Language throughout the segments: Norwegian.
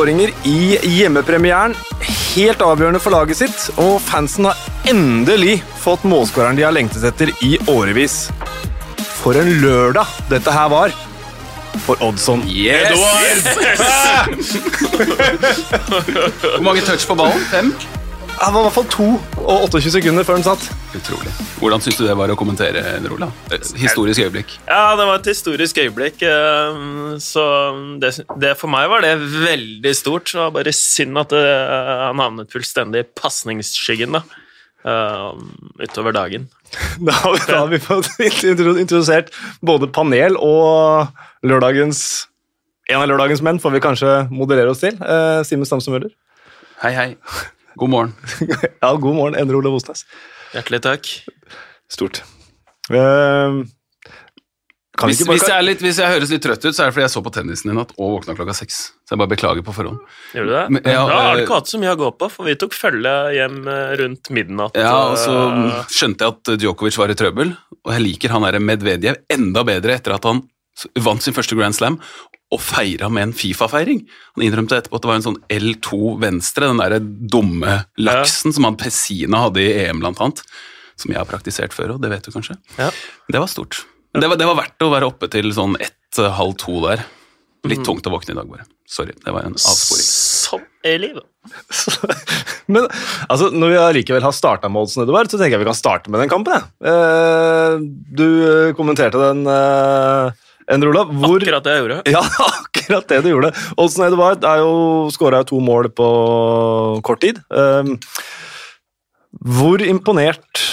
skåringer i hjemmepremieren. Helt avgjørende for laget sitt, og fansen har endelig fått målskåreren de har lengtet etter i årevis. For en lørdag dette her var for Oddson. Hvor mange touch på ballen? Fem? Han var i hvert fall to og 28 sekunder før den satt. Utrolig. Hvordan syns du det var å kommentere, Rola? Historisk øyeblikk. Ja, det var et historisk øyeblikk. eh, Så det, det for meg var det veldig stort. Det var bare synd at det, han havnet fullstendig i pasningsskyggen da, eh, utover dagen. Da har vi, da har vi fått introdusert både panel og lørdagens en av lørdagens menn får vi kanskje moderere oss til. Eh, Simen Stamse Møller. Hei, hei. God morgen. Ja, god morgen, Endre Ole Osnes. Hjertelig takk. Stort. Uh, kan Hvis, bare hvis, jeg er litt, hvis jeg høres litt trøtt ut, så er det fordi jeg så på tennisen i natt og våkna klokka seks. Så jeg bare beklager på forhånd. Gjør du det? Men, ja, da har du eh, ikke hatt så mye å gå på, for vi tok følge hjem eh, rundt midnatt. Ja, og så skjønte jeg at Djokovic var i trøbbel, og jeg liker han der Medvedev enda bedre etter at han vant sin første Grand Slam og feira med en Fifa-feiring. Han innrømte etterpå at det var en sånn L2 venstre, den derre dumme laksen som han Pessina hadde i EM, blant annet. Som jeg har praktisert før òg, det vet du kanskje. Ja. Det var stort. Det var, det var verdt å være oppe til sånn ett-halv to der. Litt tungt å våkne i dag, bare. Sorry, det var en avsporing. Sånn er livet. Men altså, når vi allikevel har starta med Oddsen Edvard, så tenker jeg vi kan starte med den kampen. jeg. Eh, du eh, kommenterte den, Endre Olav. Hvor, Akkurat det jeg gjorde. Ja, akkurat det du gjorde. Olsen Edvard er jo skåra to mål på kort tid. Um, hvor imponert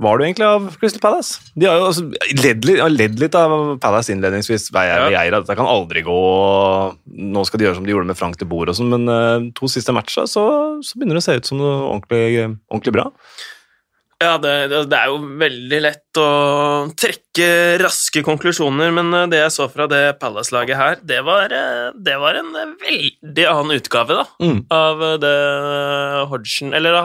var du egentlig av Crystal Palace? De har jo altså, ledd, litt, ledd litt av Palace innledningsvis. Jeg, jeg, jeg, dette kan aldri gå Nå skal de gjøre som de gjorde med Frank de Boer og sånn, men uh, to siste matcher så, så begynner det å se ut som noe ordentlig, ordentlig bra. Ja, det, det, er jo veldig lett å trekke raske konklusjoner, men eh, det jeg så fra det Palace-laget her, det var, eh, det var en veldig annen utgave da, Mm. av eh, det Hodgson Eller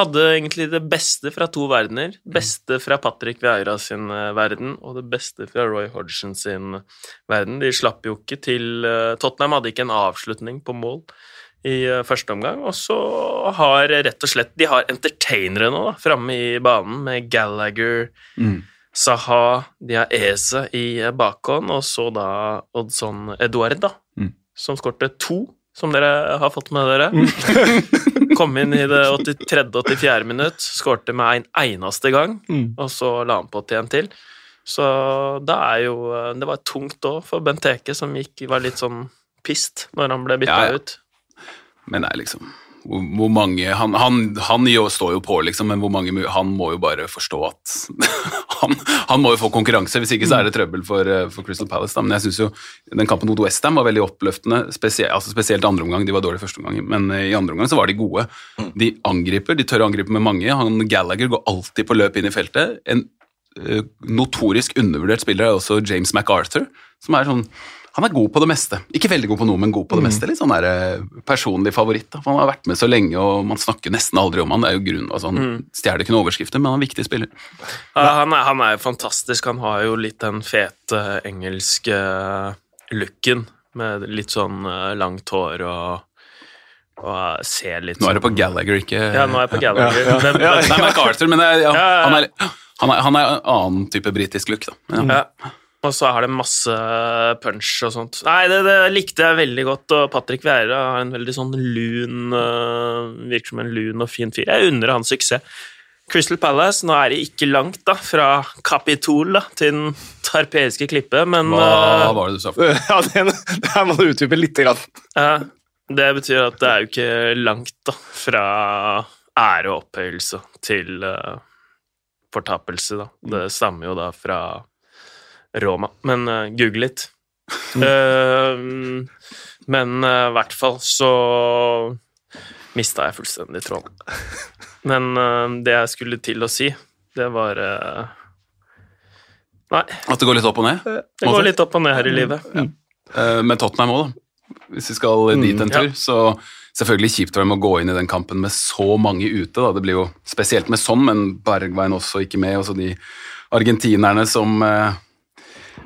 hadde egentlig det beste fra to verdener. Beste fra Patrick Vieira sin verden, og det beste fra Roy Hodgson sin verden. De slapp jo ikke til Tottenham hadde ikke en avslutning på mål i eh, første omgang. Og så har rett og slett De har entertainere nå da, framme i banen med Gallagher, Mm. Saha, de har Eze i eh, bakhånd, og så da Oddson Eduard, da, Mm. som skårte to, som dere har fått med dere. Kom inn i det 83.-84. minutt, skårte med en eneste gang, Mm. og så la han på til en til. Så det er jo eh, Det var tungt òg for Benteke, som gikk, var litt sånn pist når han ble bytta Ja, ja. ut. Men er liksom hvor, hvor mange Han, han, han jo, står jo på, liksom, men hvor mange Han må jo bare forstå at han, han må jo få konkurranse, hvis ikke så er det trøbbel for, eh, for Crystal Palace. Da. Men jeg syns jo den kampen mot Westham var veldig oppløftende, spesielt, altså spesielt andre omgang. De var dårlige første omgang, men eh, i andre omgang så var de gode. De angriper, de tør å angripe med mange. Han Gallagher går alltid på løp inn i feltet. En eh, notorisk undervurdert spiller er også James MacArthur, som er sånn han er god på det meste. Ikke veldig god på noe, men god på det meste. Litt sånn der, eh, personlig favoritt. Da. For Han har vært med så lenge, og man snakker nesten aldri om han. Det er jo grunn, altså, Han stjeler ikke noen overskrifter, men han er en viktig spiller. Ja, han, er, han er fantastisk. Han har jo litt den fete engelske looken, med litt sånn eh, langt hår og, og ser litt Nå er det sånn på Gallagher, ikke Ja, nå er jeg på Gallagher. Ja, ja. Det er MacArthur, men det er. Han, er, han, er, han er en annen type britisk look, da. Ja. Og så har det masse punch og sånt. Nei, det, det likte jeg veldig godt, og Patrick Vieira har en veldig sånn lun øh, Virker som en lun og fin fyr. Jeg unner han suksess. Crystal Palace, nå er det ikke langt da, fra Capitol da, til den tarpeiske klippet, men Hva øh, var det du sa? for Ja, det, det her må du utdype litt. Grann. Uh, det betyr at det er jo ikke langt da, fra ære og opphøyelse til uh, fortapelse, da. Det stammer jo da fra Roma. Men uh, google litt. uh, men i i hvert fall så mista jeg fullstendig tråden. Men eh, det jeg skulle til å si, det var eh, Nei, At det går litt opp og ned? det går litt opp og ned her i livet. Eh, Men Tottenham òg, da. Hvis vi skal dit en ja. tur. Så selvfølgelig kjipt for dem å gå inn i den kampen med så mange ute. Da. Det blir jo spesielt med sånn, men Bergveien også ikke med. Og så de argentinerne som eh,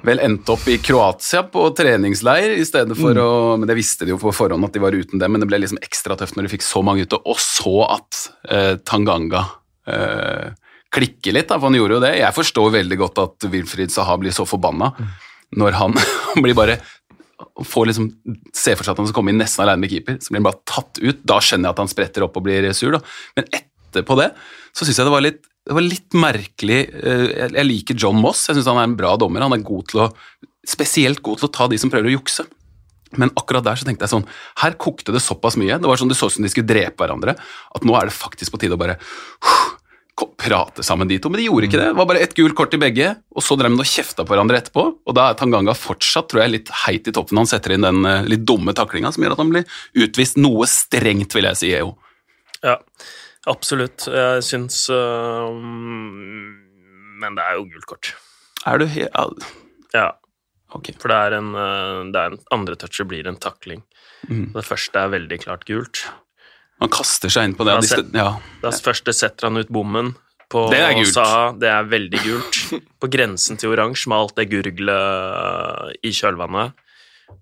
vel endte opp i Kroatia på treningsleir i stedet for Mm. å Men det visste de jo på forhånd at de var uten det, men det ble liksom ekstra tøft når de fikk så mange ute, og så at eh, Tanganga eh, klikker litt, da, for han gjorde jo det. Jeg forstår veldig godt at Wilfried Saha blir så forbanna når han, han blir bare får liksom se for seg at han skal komme inn nesten alene med keeper, så blir han bare tatt ut. Da skjønner jeg at han spretter opp og blir sur, da. Men etterpå det så syns jeg det var litt det var litt merkelig eh, Jeg liker John Moss, jeg syns han er en bra dommer. Han er god til å, spesielt god til å ta de som prøver å jukse. Men akkurat der så tenkte jeg sånn Her kokte det såpass mye. Det var sånn Det så ut som de skulle drepe hverandre. At nå er det faktisk på tide å bare prate sammen de to. Men de gjorde ikke det. Det var bare ett gult kort til begge, og så drev de og kjefta på hverandre etterpå. Og da er Tanganga fortsatt tror jeg, litt heit i toppen. Han setter inn den eh, litt dumme taklinga som gjør at han blir utvist noe strengt, vil jeg si, EO. Ja, absolutt. Jeg syns uh, Men det er jo gult kort. Er du helt ja, Okay. For det er en, øh, det er en andre touchet blir en takling. Mm. Det første er veldig klart gult. Man kaster seg inn på det. Da set, ja. Da første setter han ut bommen på Det er gult. Saha. Det er veldig gult. På grensen til oransje med alt det gurglet i kjølvannet.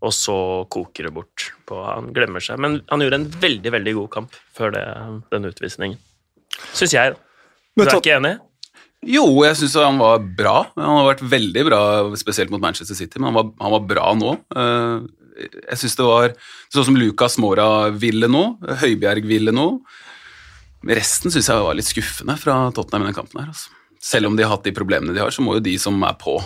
Og så koker det bort. På, han glemmer seg. Men han gjorde en veldig, veldig god kamp før det, den utvisningen. Syns jeg, da. Du er ikke enig? Jo, jeg syns han var bra. Han har vært veldig bra, spesielt mot Manchester City, men han var, han var bra nå. Eh, Jeg syns det var sånn som Lucas Mora ville nå, Høibjerg ville nå. Resten syns jeg var litt skuffende fra Tottenham i den kampen her. Altså. Selv om de har hatt de problemene de har, så må jo de som er på,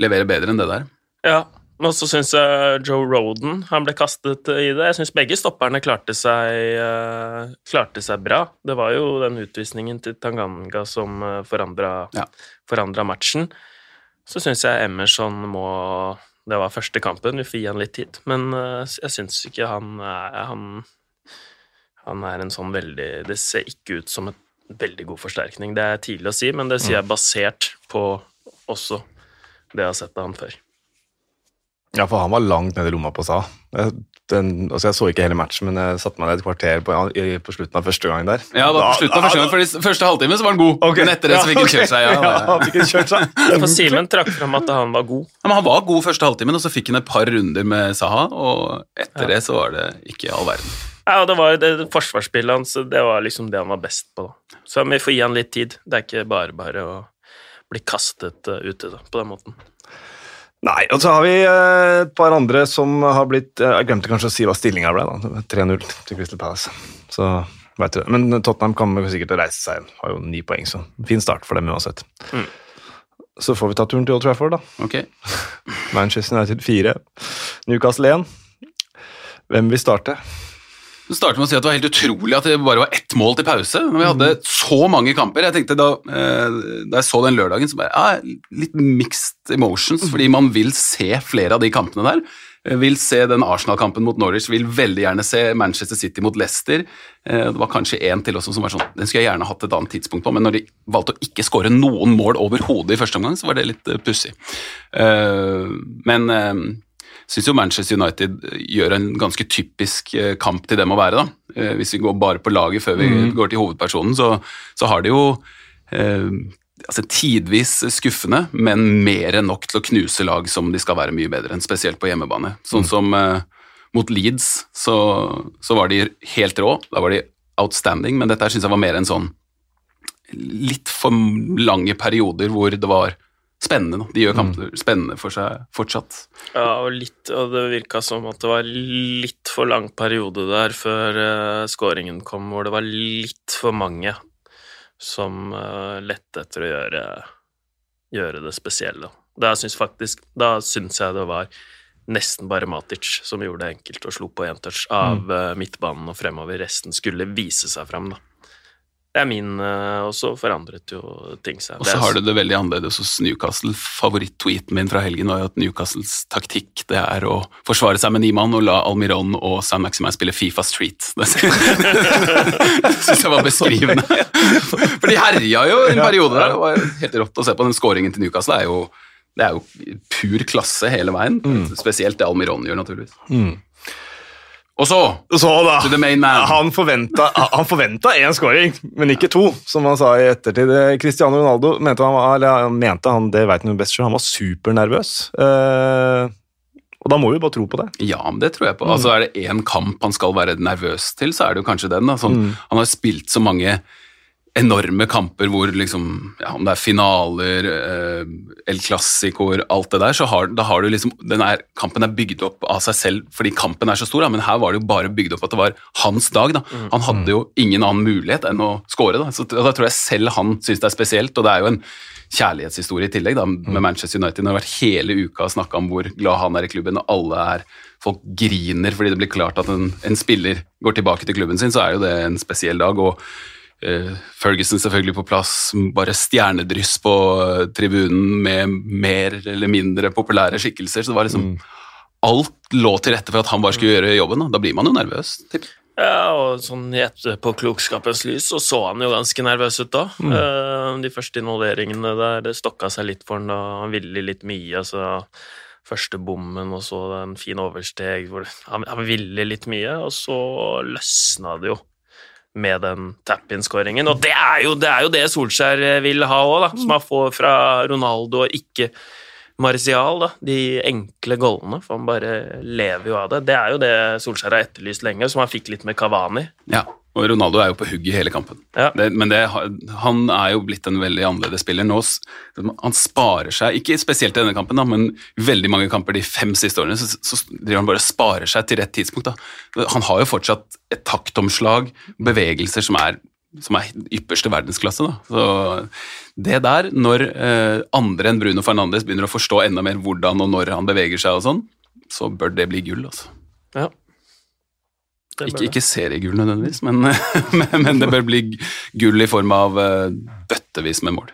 levere bedre enn det der. Ja. Men så syns jeg Joe Roden han ble kastet i det. Jeg syns begge stopperne klarte seg, uh, klarte seg bra. Det var jo den utvisningen til Tanganga som uh, forandra, Ja. matchen. Så syns jeg Emerson må Det var første kampen, vi får gi han litt tid. Men uh, jeg syns ikke han er han, han er en sånn veldig Det ser ikke ut som en veldig god forsterkning. Det er tidlig å si, men det sier jeg basert på også det jeg har sett av han før. Ja, for han var langt nede i lomma på Sa. Jeg, den, altså jeg så ikke hele matchen, men jeg satte meg ned et kvarter på, i, på slutten av første gang der. Ja, da, på slutten av første gang, fordi første halvtime så var han god, okay. men etter det så fikk han kjørt seg. Ja, Ja, han fikk kjørt seg. For Simen trakk fram at han var god. Ja, men han var god første halvtimen, og så fikk han et par runder med Saha, og etter det så var det ikke all verden. Ja, og det var det, Forsvarsspillet hans det var liksom det han var best på. da. Så vi får gi han litt tid. Det er ikke bare bare å bli kastet uh, ute da, på den måten. Nei, og så har vi eh, et par andre som har blitt eh, Jeg glemte kanskje å si hva stillinga ble. da. 3-0 til Crystal Palace. Så vet du det. Men Tottenham kommer sikkert til å reise seg. Har jo ni poeng, så fin start for dem uansett. Mm. Så får vi ta turen til Old Trafford, da. Okay. Manchester United 4. Newcastle 1. Hvem vil starte? Du starter med å si at det var helt utrolig at det bare var ett mål til pause. Når vi hadde så mange kamper. Jeg tenkte Da, eh, da jeg så den lørdagen, så bare ja, Litt mixed emotions, fordi man vil se flere av de kampene der. Eh, Vil se den Arsenal-kampen mot Norwich, vil veldig gjerne se Manchester City mot Leicester. Eh, Det var kanskje én til også som var sånn Den skulle jeg gjerne hatt et annet tidspunkt på, men når de valgte å ikke skåre noen mål overhodet i første omgang, så var det litt pussig. Men syns jo Manchester United gjør en ganske typisk eh, kamp til dem å være. da. Eh, Hvis vi går bare på laget før vi går til hovedpersonen, så, så har de jo eh, altså tidvis skuffende, men mer enn nok til å knuse lag som de skal være mye bedre enn, spesielt på hjemmebane. Sånn som eh, mot Leeds, så, så var de helt rå. Da var de outstanding, men dette syns jeg var mer en sånn litt for lange perioder hvor det var spennende. Da. De gjør kamper spennende for seg fortsatt. Ja, og, litt, og det virka som at det var litt for lang periode der før uh, scoringen kom, hvor det var litt for mange som uh, lette etter å gjøre, gjøre det spesielle. Da syns faktisk Da syns jeg det var nesten bare Matic som gjorde det enkelt og slo på én touch av eh, midtbanen og fremover. Resten skulle vise seg fram, da. Det er min uh, Og så forandret jo ting seg. Og så har du det veldig annerledes hos Newcastle. Favoritt-tweeten min fra helgen var jo at Newcastles taktikk det er å forsvare seg med ni mann og la Almiron og San Maximin spille Fifa Street. Det syns jeg var beskrivende. For de herja jo en periode der. Det var helt rått å se på. Den skåringen til Newcastle er jo, det er jo pur klasse hele veien. Spesielt det Almiron gjør, naturligvis. Og så Så da to the main man. Han forventa, han forventa én scoring, men ikke to, som han sa i ettertid. Cristiano Ronaldo mente han, var- eller han mente han, det vet han best selv, han var supernervøs. Eh, og da må vi bare tro på det. Ja, men det tror jeg på. Altså, Er det én kamp han skal være nervøs til, så er det jo kanskje den. Da. Sånn, Han har spilt så mange enorme kamper hvor liksom, ja, om det er finaler, eh, El Clásicoer, alt det der, så har, da har du liksom den er, Kampen er bygd opp av seg selv fordi kampen er så stor, da, men her var det jo bare bygd opp at det var hans dag. da. Han hadde jo ingen annen mulighet enn å score. Da. Så da tror jeg selv han syns det er spesielt, og det er jo en kjærlighetshistorie i tillegg da, med Manchester United. Det har vært hele uka snakka om hvor glad han er i klubben, og alle er Folk griner fordi det blir klart at en, en spiller går tilbake til klubben sin, så er jo det en spesiell dag. og Ferguson selvfølgelig på plass, bare stjernedryss på eh, tribunen med mer eller mindre populære skikkelser. Så det var liksom Alt lå til rette for at han bare skulle gjøre jobben. Da, da blir man jo nervøs. Typ. Ja, og sånn i etterpåklokskapens lys så så han jo ganske nervøs ut da. Eh, De første involveringene der det stokka seg litt for han da. Han ville litt mye. altså Første bommen og så en fin oversteg. Hvor han, han ville litt mye, og så løsna det jo med den tap-in-skåringen. Og det er, jo, det er jo det Solskjær vil ha òg, som han får fra Ronaldo og ikke Marcial. da. De enkle goalene, for han bare lever jo av det. Det er jo det Solskjær har etterlyst lenge, som han fikk litt med Kavani. Ja, og Ronaldo er jo på hugget hele kampen. Ja. Det, men det, han er jo blitt en veldig annerledes spiller. Nå, han sparer seg, ikke spesielt i denne kampen, da, men veldig mange kamper de fem siste årene, så, så driver han bare og sparer seg til rett tidspunkt. Da. Han har jo fortsatt et taktomslag, bevegelser som er, som er ypperste verdensklasse. Da. Så det der, når eh, andre enn Bruno Fernandes begynner å forstå enda mer hvordan og når han beveger seg og sånn, så bør det bli gull, altså. Ja. Ikke, ikke seriegull nødvendigvis, men, men, det bør bli gull i form av eh, bøttevis med mål.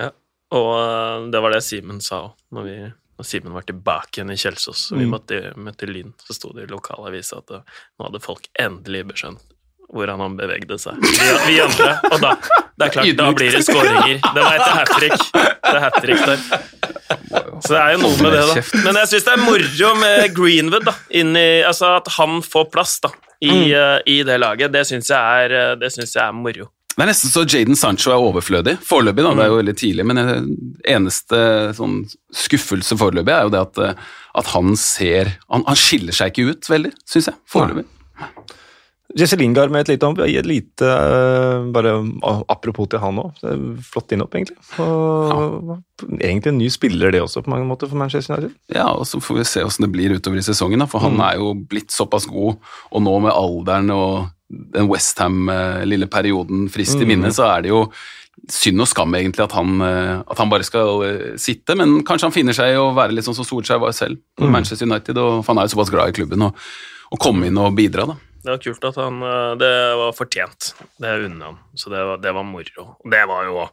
Ja, Og øh, det var det Simen sa òg, når, når Simen var tilbake igjen i Kjelsås. og Vi Mm. møtte, møtte Lyn, så sto det i lokalavisa at øh, nå hadde folk endelig beskjønt hvordan han bevegde seg. Vi, vi andre. Og da, det er klart, da blir det skåringer. Det var etter hat trick. Det er hat trick der. Så det er jo noe med det, da. Men jeg syns det er moro med Greenwood, da. I, altså at han får plass da, i, øh, i det laget. Det syns jeg, er, det synes jeg er moro. Det er nesten så Jaden Sancho er overflødig. Foreløpig, da, det er jo veldig tidlig, men eh, eneste sånn skuffelse foreløpig er jo det at, eh, at han ser han, han skiller seg ikke ut veldig, syns jeg. Foreløpig. Jesse Lingard med et lite, et lite eh, bare Apropos til han òg. Flott innhopp, egentlig. Og, Egentlig en ny spiller, det også, på mange måter, for Manchester United. Ja, og så får vi se åssen det blir utover i sesongen, da, for han er jo blitt såpass god, og nå med alderen og den Westham-lille perioden frist i minne, så er det jo synd og skam egentlig at han, eh, at han bare skal eh, sitte, men kanskje han finner seg i å være litt sånn som Solskjær var selv på Manchester United, og for han er jo såpass glad i klubben, og, og komme inn og bidra, da. Det var kult at han øh, Det var fortjent. Det unner han. Så det var, det var moro. Og det var jo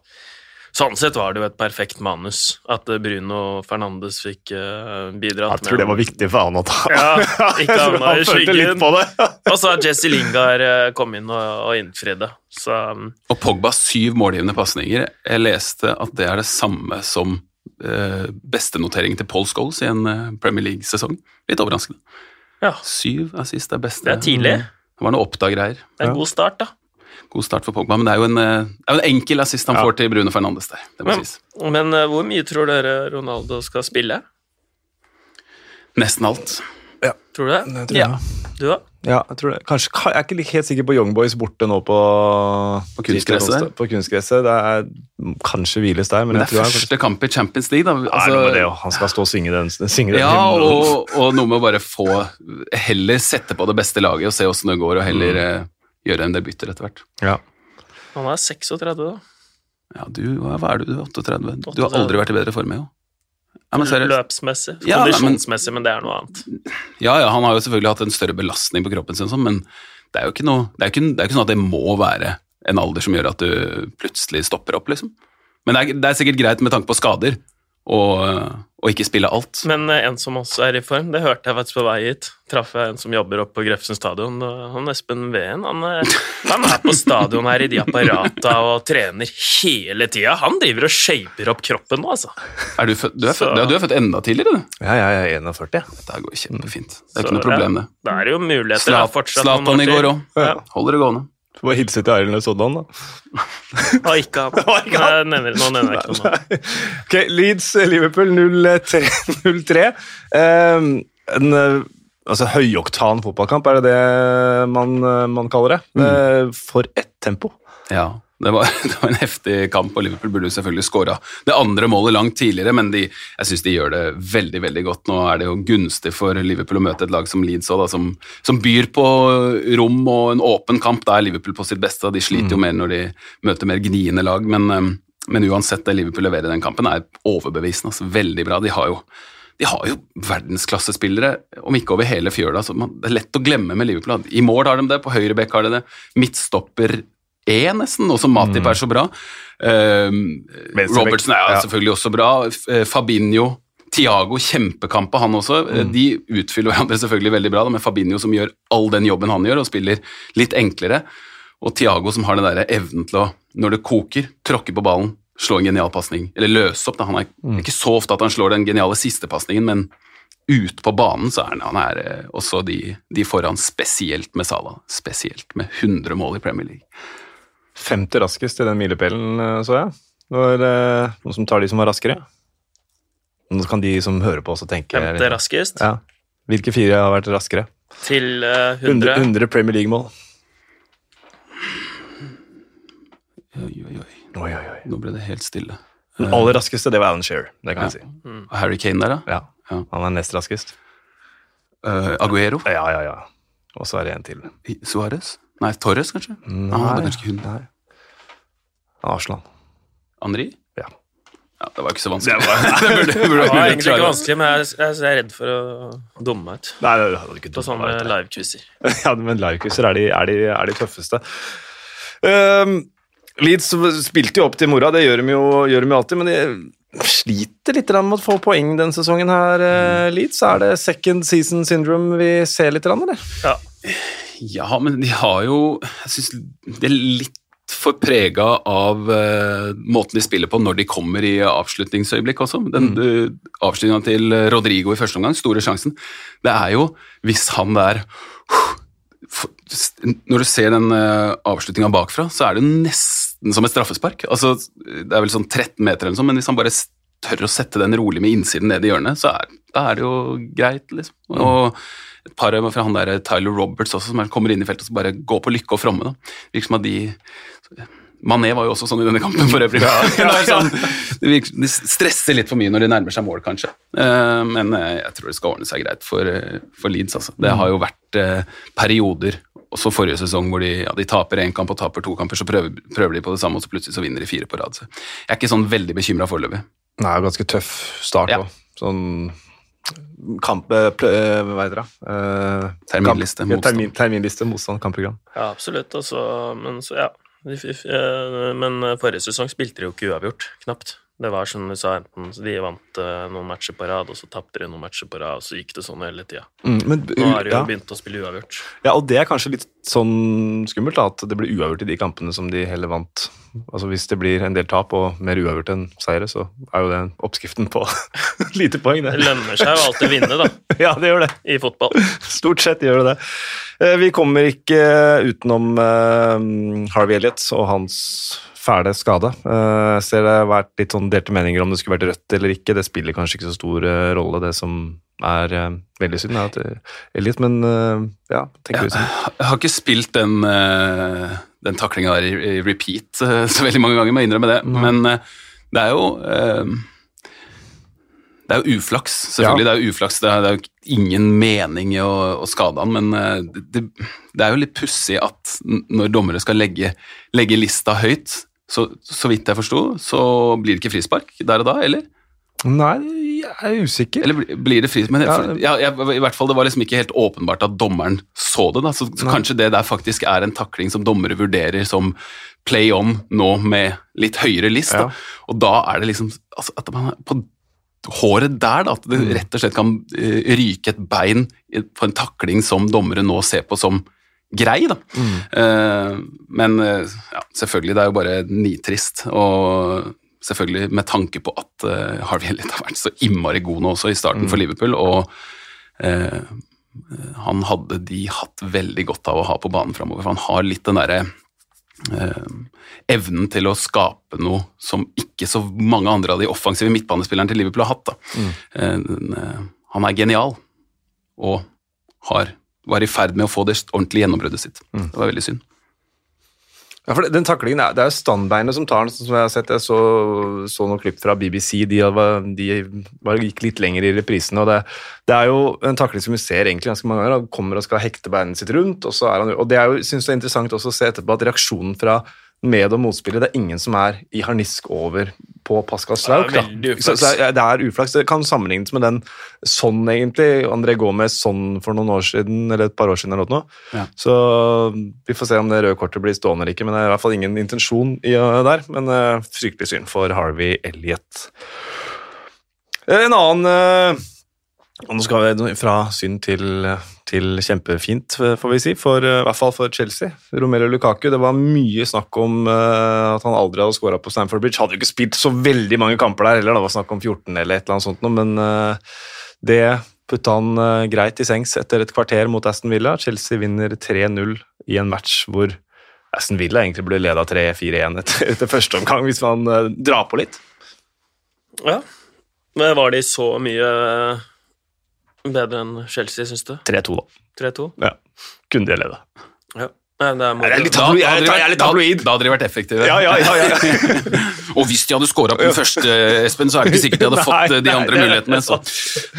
Sånn sett var det jo et perfekt manus at øh, Bruno Fernandes fikk bidra. bidratt Jeg tror det var viktig for han å ta. Ja, ikke Jeg tror han var i følte skyggen. litt på det. Og så har Jesse Lingard kommet kom inn og, og innfridde. Så um, Og Pogba syv målgivende pasninger. Jeg leste at det er det samme som eh, bestenotering til Paul Scholes i en eh, Premier League-sesong. Litt overraskende. Ja, Syv assist er beste. det er tidlig. Det var noe oppda-greier. Det er Ja. en god start, da. God start for Pogba, men det er jo en, eh, det er jo en enkel assist han Ja. får til Bruno Fernandes der. Det må Men, sies. men øh, hvor mye tror dere Ronaldo skal spille? Nesten alt. Tror du det? Det tror Ja. Du, da? Ja, jeg tror det. Kanskje, jeg er ikke helt sikker på Young Boys borte nå på På kunstgresset? På kunstgresset. Det er kanskje hviles der, men, Men det er tror jeg første kamp i Champions League, da. Nei, Altså, med det. Han skal stå og synge den, synge den ja, og, og noe med å bare få Heller sette på det beste laget og se åssen det går, og heller Mm. eh, gjøre en debuter etter hvert. Ja. Han er 36, da. Ja, du, hva er du? Du er 38? Du har aldri vært i bedre form, jo. Men. Løpsmessig. Ja, Kondisjonsmessig, men det er noe annet. Ja, ja, han har jo selvfølgelig hatt en større belastning på kroppen sin, sånn, men det er jo ikke noe det er ikke, det er ikke sånn at det må være en alder som gjør at du plutselig stopper opp, liksom. Men det er, det er sikkert greit med tanke på skader å, og ikke spille alt. Men eh, en som også er i form, det hørte jeg faktisk på vei hit. Traff jeg en som jobber oppe på Grefsen stadion. Han Espen Veen han, er- han er på stadion her i de apparata og trener hele tida. Han driver og shaper opp kroppen nå, altså. Er du, født, du, er født, Så- ja, du er født enda tidligere, du. Ja, jeg er 41, det. Dette går kjempefint. Det er Så, ikke noe problem, det. er det jo muligheter da, Slat- fortsatt. Zlatan i går òg. Ja. Holder det gående. Får bare hilse til Arild Soddan, da. Og ikke han. Og ikke han. Nei, nevner, nå nevner jeg ikke noe. Ok, Leeds-Liverpool 0-3. Um, en eh, altså, høyoktan fotballkamp, er det det man, eh, man kaller det? Mm. For ett tempo. Ja, det var, det var en heftig kamp, og Liverpool burde selvfølgelig skåra det andre målet langt tidligere, men de, jeg syns de gjør det veldig veldig godt. Nå er det jo gunstig for Liverpool å møte et lag som Leeds også, da, som, som byr på rom og en åpen kamp. Da er Liverpool på sitt beste, de sliter jo mer når de møter mer gniende lag. Men, eh, men uansett, det Liverpool leverer i den kampen, er overbevisende. Altså, veldig bra. De har jo de har jo verdensklassespillere, om ikke over hele fjøla. så man, Det er lett å glemme med Liverpool. I mål har de det, på høyre bekk har de det. Midtstopper E, nesten, nå som Matip er så bra. Um, Robertson er ja. selvfølgelig også bra. Eh, Fabinho, Tiago, kjempekampe han også. Mm. De utfyller hverandre selvfølgelig veldig bra, med Fabinho som gjør all den jobben han gjør, og spiller litt enklere. Og Tiago som har den der evnen til å, når det koker, tråkke på ballen, slå en genial pasning. Eller løse opp. Da. Han er ikke så ofte at han slår den geniale siste pasningen, men ut på banen så er han, han er eh, også de, de foran, spesielt med Salah. Spesielt med 100 mål i Premier League. 50 raskest i den milepælen, eh, så jeg. Det var eh, noen som tar de som var raskere. Nå kan de som hører på også tenke Femte raskest Ja. Hvilke fire har vært raskere? til eh, 100, 100. 100 Premier League-mål. Oi, oi, oi. Oi, oi, oi. Nå ble det helt stille. Den aller raskeste, det var Alan Shearer. Det kan jeg si. Og Harry Kane der, da? Ja. Ja. Han er nest raskest. Uh, Aguero? Ja, ja, ja. Og så er det en til. Suárez? Nei, Torres, kanskje? Nei, Ah, det er kanskje hun. nei. Arsenal. Andri? Ja. Ja, det var ikke så vanskelig. det burde, det burde Det var egentlig ikke vanskelig, men jeg, jeg, jeg er redd for å dumme meg ut Nei, det hadde ikke på sånne livequizer. Ja, men livequizer er, er, de- er de tøffeste. Um, Leeds spilte jo opp til mora, det gjør de jo, gjør de jo alltid, men de sliter litt med å få poeng denne sesongen her, eh, Leeds. Er det second season syndrome vi ser litt, eller? Ja. Ja, men de har jo Jeg syns de er litt for prega av uh, måten de spiller på når de kommer i avslutningsøyeblikk også. Den mm. avslutninga til Rodrigo i første omgang, store sjansen. Det er jo, hvis han der for- Når du ser den uh, avslutninga bakfra, så er det nesten som et straffespark. Altså, det er vel sånn 13 meter eller noe sånt, men hvis han bare tør å sette den rolig med innsiden ned i hjørnet, så er, da er det jo greit, liksom. Og et par fra han der Tyler Roberts også, som er- kommer inn i feltet og bare går på lykke og fromme. da. Virker som at de Mané var jo også sånn i denne kampen for øvrig. Sånn, de stresser litt for mye når de nærmer seg mål, kanskje. Eh, Men eh, jeg tror det skal ordne seg greit for, eh, for Leeds. Altså. Det har jo vært perioder, også forrige sesong, hvor de, ja, de taper én kamp og taper to kamper, så prøver, prøver de på det samme, og så plutselig så vinner de fire på rad. Så jeg er ikke sånn veldig bekymra foreløpig. Det er jo ganske tøff start Ja. Sånn kamp... eh, plø- eh, Hva heter det? Eh, Terminliste, kamp- ja, motstand. Termin, terminliste, motstand, kampprogram. Ja, absolutt. Og men så, ja. Eh, Men forrige sesong spilte de jo ikke uavgjort, knapt. Det var som du sa, enten så de vant noen matcher på rad, og så tapte de noen matcher på rad, og så gikk det sånn hele tida. Mm, men, Nå har de jo ja. begynt å spille uavgjort. Ja, og det er kanskje litt sånn skummelt, da, at det blir uavgjort i de kampene som de heller vant. Altså Hvis det blir en del tap og mer uavgjort enn seire, så er jo det oppskriften på lite poeng, Det det. lønner seg jo alltid å vinne, da, Ja, det gjør det. i fotball. Stort sett gjør det det. Eh, Vi kommer ikke utenom eh, Harvey Elliot og hans fæle skade. Eh, Jeg ser det har vært litt sånn delte meninger om det skulle vært rødt eller ikke. Det spiller kanskje ikke så stor eh, rolle, det som er eh, veldig synd, er at Elliot, men ja, tenker du sånn? Jeg har ikke spilt den, den taklinga der i, repeat så veldig mange ganger, må jeg innrømme det. Men eh, det er jo Det er jo uflaks, selvfølgelig. Det er jo uflaks, det er, det er jo ingen mening i å, å skade han, men det, det er jo litt pussig at når dommere skal legge, legge lista høyt, så, så vidt jeg forsto, så blir det ikke frispark der og da, eller? Nei, jeg er usikker. Eller blir det frispark? Men Ja. ja, jeg, i hvert fall, det var liksom ikke helt åpenbart at dommeren så det. da, Så, så kanskje det der faktisk er en takling som dommere vurderer som play on nå med litt høyere list. Ja. Da. Og da er det liksom altså, at man er på håret der, da, at det rett og slett kan eh, ryke et bein på en takling som dommere nå ser på som grei. Da. Eh, men eh, ja, selvfølgelig, det er jo bare nitrist. Og selvfølgelig med tanke på at uh, Harvey Elliot har vært så innmari god nå også i starten for Liverpool. og uh, han hadde de hatt veldig godt av å ha på banen framover. For han har litt den derre eh, evnen til å skape noe som ikke så mange andre av de offensive midtbanespillerne til Liverpool har hatt. Da. Eh, eh, han er genial, og har, var i ferd med å få det ordentlige gjennombruddet sitt. Det var veldig synd. Ja, for den taklingen, er- Det er jo standbeinet som tar den, som jeg har sett. Jeg så, så noen klipp fra BBC. De, var, de var, gikk litt lenger i reprisene. og det, det er jo en takling som vi ser egentlig ganske mange ganger. Han kommer og skal hekte beinet sitt rundt. og så er han, og Det er jo, synes det er interessant også å se etterpå at reaksjonen fra med- og motspillet det er ingen som er i harnisk over på Pascal Slauk. Det da. Så, så er- det er uflaks. Det kan sammenlignes med den sånn, egentlig. André Gomez sånn for noen år siden, eller et par år siden. eller noe. Ja. Så vi får se om det røde kortet blir stående eller ikke, men det er i hvert fall ingen intensjon i uh, der. Men uh, fryktelig synd for Harvey Elliot. Eh, En annen uh, Nå skal vi fra synd til, til kjempefint, eh, får vi si, for, uh, i hvert fall for Chelsea. Romelu Lukaku. Det var mye snakk om uh, at han aldri hadde skåra på Stamford Bridge. Hadde jo ikke spilt så veldig mange kamper der heller, det var snakk om 14 eller et eller annet sånt noe, men uh, det putta han greit i sengs etter et kvarter mot Aston Villa. Chelsea vinner 3-0 i en match hvor Aston Villa egentlig ble leda 3-4-1 etter, etter første omgang, hvis man drar på litt. Ja. Men var de så mye bedre enn Chelsea, syns du? 3-2, da. 3-2? Ja. Kunne de leda. Ja. Nei, det er, Nei, det er litt Da, tabloid. da, er litt da, da hadde de vært effektive. Ja, ja, ja, ja. Og hvis de hadde scora på den første, Espen, så er det ikke sikkert de hadde fått eh, de andre er mulighetene. Så.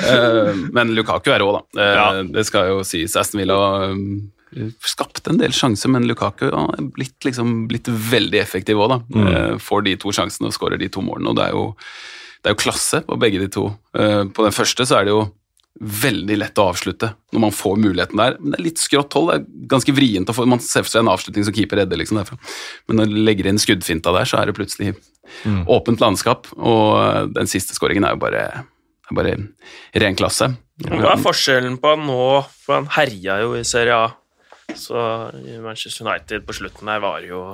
Eh, men Lukaku er rå, da. Eh. Det skal jo sies. Aston Villa skapte en del sjanser, men Lukaku har blitt, liksom, blitt veldig effektiv òg, da. Mm. Får de to sjansene og skårer de to målene. Og det er jo, det er jo klasse på begge de to. På den første så er det jo veldig lett å avslutte når man får muligheten der. Men det er litt skrått hold. Det er ganske vrient å få Man ser for seg en avslutning som keeper redder liksom derfra. Men når du legger inn skuddfinta der, så er det plutselig åpent landskap. Og den siste skåringen er jo bare, er bare ren klasse. Hva er forskjellen på han nå? For han herja jo i Serie A. Så Manchester United på slutten der var jo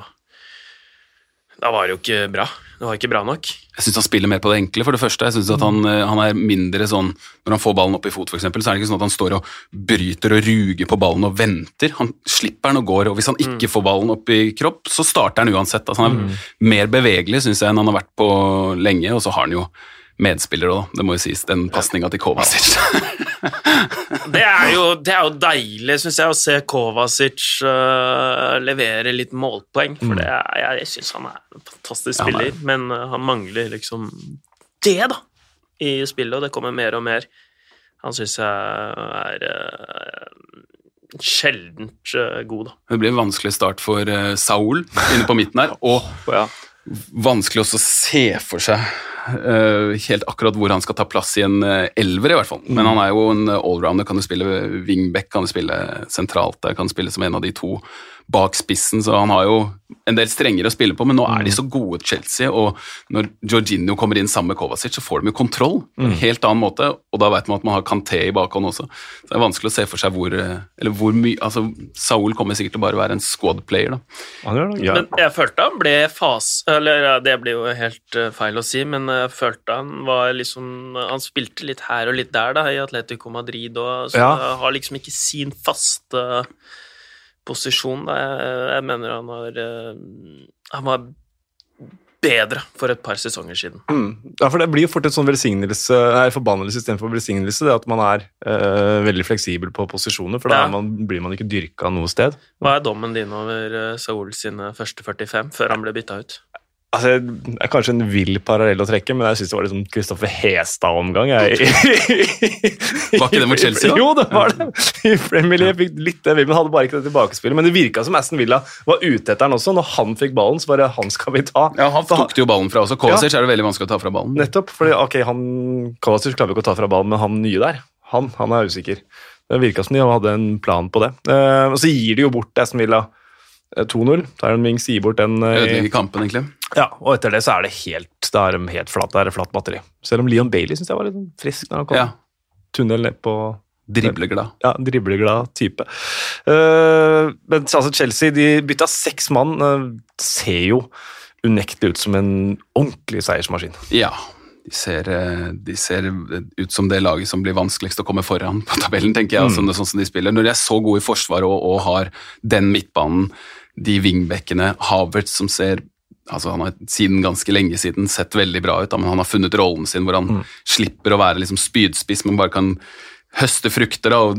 Da var det jo ikke bra. Det var ikke bra nok. Jeg syns han spiller mer på det enkle, for det første. Jeg synes at han, eh, han er mindre sånn Når han får ballen opp i fot, for eksempel, så er det ikke sånn at han står og bryter og ruger på ballen og venter. Han slipper den og går, og hvis han ikke får ballen opp i kropp, så starter han uansett. Altså, han er mer bevegelig, syns jeg, enn han har vært på lenge, og så har han jo medspillere òg, det må jo sies. Den pasninga til Kovacic. Det er jo, det er jo deilig, syns jeg, å se Kovacic uh, levere litt målpoeng. For det er, jeg, jeg syns han er en fantastisk Ja, er spiller, men uh, han mangler liksom det, da, i spillet, og det kommer mer og mer. Han syns jeg er uh, sjeldent øh, god, da. Det blir en vanskelig start for Saul inne på midten her, og vanskelig å se for seg uh, helt akkurat hvor han skal ta plass i en uh, elver, i hvert fall. Men han er jo en allrounder, kan du spille wingback, kan du spille sentralt der, kan du spille som en av de to bak spissen, så han har jo en del strengere å spille på, men nå er de så gode Chelsea, og når Jorginho kommer inn sammen med Kovacic, så får de jo kontroll på en helt annen måte, og da vet man at man har Kanté i bakhånd også. Så det er vanskelig å se for seg hvor, eh, eller hvor mye, altså Saul kommer sikkert til å bare være en squad player da. Ja. Men jeg følte han ble fas... Eller ja, det blir jo helt øh, feil å si, men jeg følte han var liksom Han spilte litt her og litt der, da, i Atletico Madrid, og så Ja. har liksom ikke sin faste posisjon. Da. Jeg, mener han har øh, Han var bedre for et par sesonger siden. Mm. Ja, for Det blir jo fort en sånn velsignelse, nei, forbannelse istedenfor velsignelse. det At man er eh, veldig fleksibel på posisjoner, for da Ja. man, blir man ikke dyrka noe sted. Hva er dommen din over øh, Saul sine første 45, før han ble bytta ut? Altså, Det er kanskje en vill parallell å trekke, men jeg syns det var liksom Kristoffer Hestad-omgang. Var ikke det mot Chelsea, da? Jo, det var det. I Premier League fikk litt det, men hadde bare ikke det tilbakespillet. Men det virka som Aston Villa var ute etter han også. Når han fikk ballen, så bare han skal vi ta. Ja, han tok jo ballen fra også. Kovacic er det veldig vanskelig å ta fra ballen. Nettopp. fordi ok, han, Kovacic klarer vi ikke å ta fra ballen, men han nye der, han, han er usikker. Det virka som de hadde en plan på det. Eh, og så gir de jo bort Aston Villa 2-0. Tyron Mings gir bort den. eh, i- Ødelegger kampen, egentlig. Ja, og etter det så er det helt, da er de helt flat, da er det flatt batteri. Selv om Leon Bailey syns jeg var litt sånn frisk når han kom. Ja. Tunnel ned på Dribleglad. ja, dribleglad type. Uh, men altså Chelsea de bytta seks mann. Uh, ser jo unektelig ut som en ordentlig seiersmaskin. Ja. De ser, eh, de ser ut som det laget som blir vanskeligst å komme foran på tabellen, tenker jeg. Mm. Sånn, sånn som de spiller. Når de er så gode i forsvar og, og har den midtbanen, de wingbackene, Havertz som ser altså Han har siden ganske lenge siden sett veldig bra ut, da, men han har funnet rollen sin hvor han Mm. slipper å være liksom spydspiss, men bare kan høste frukter da, og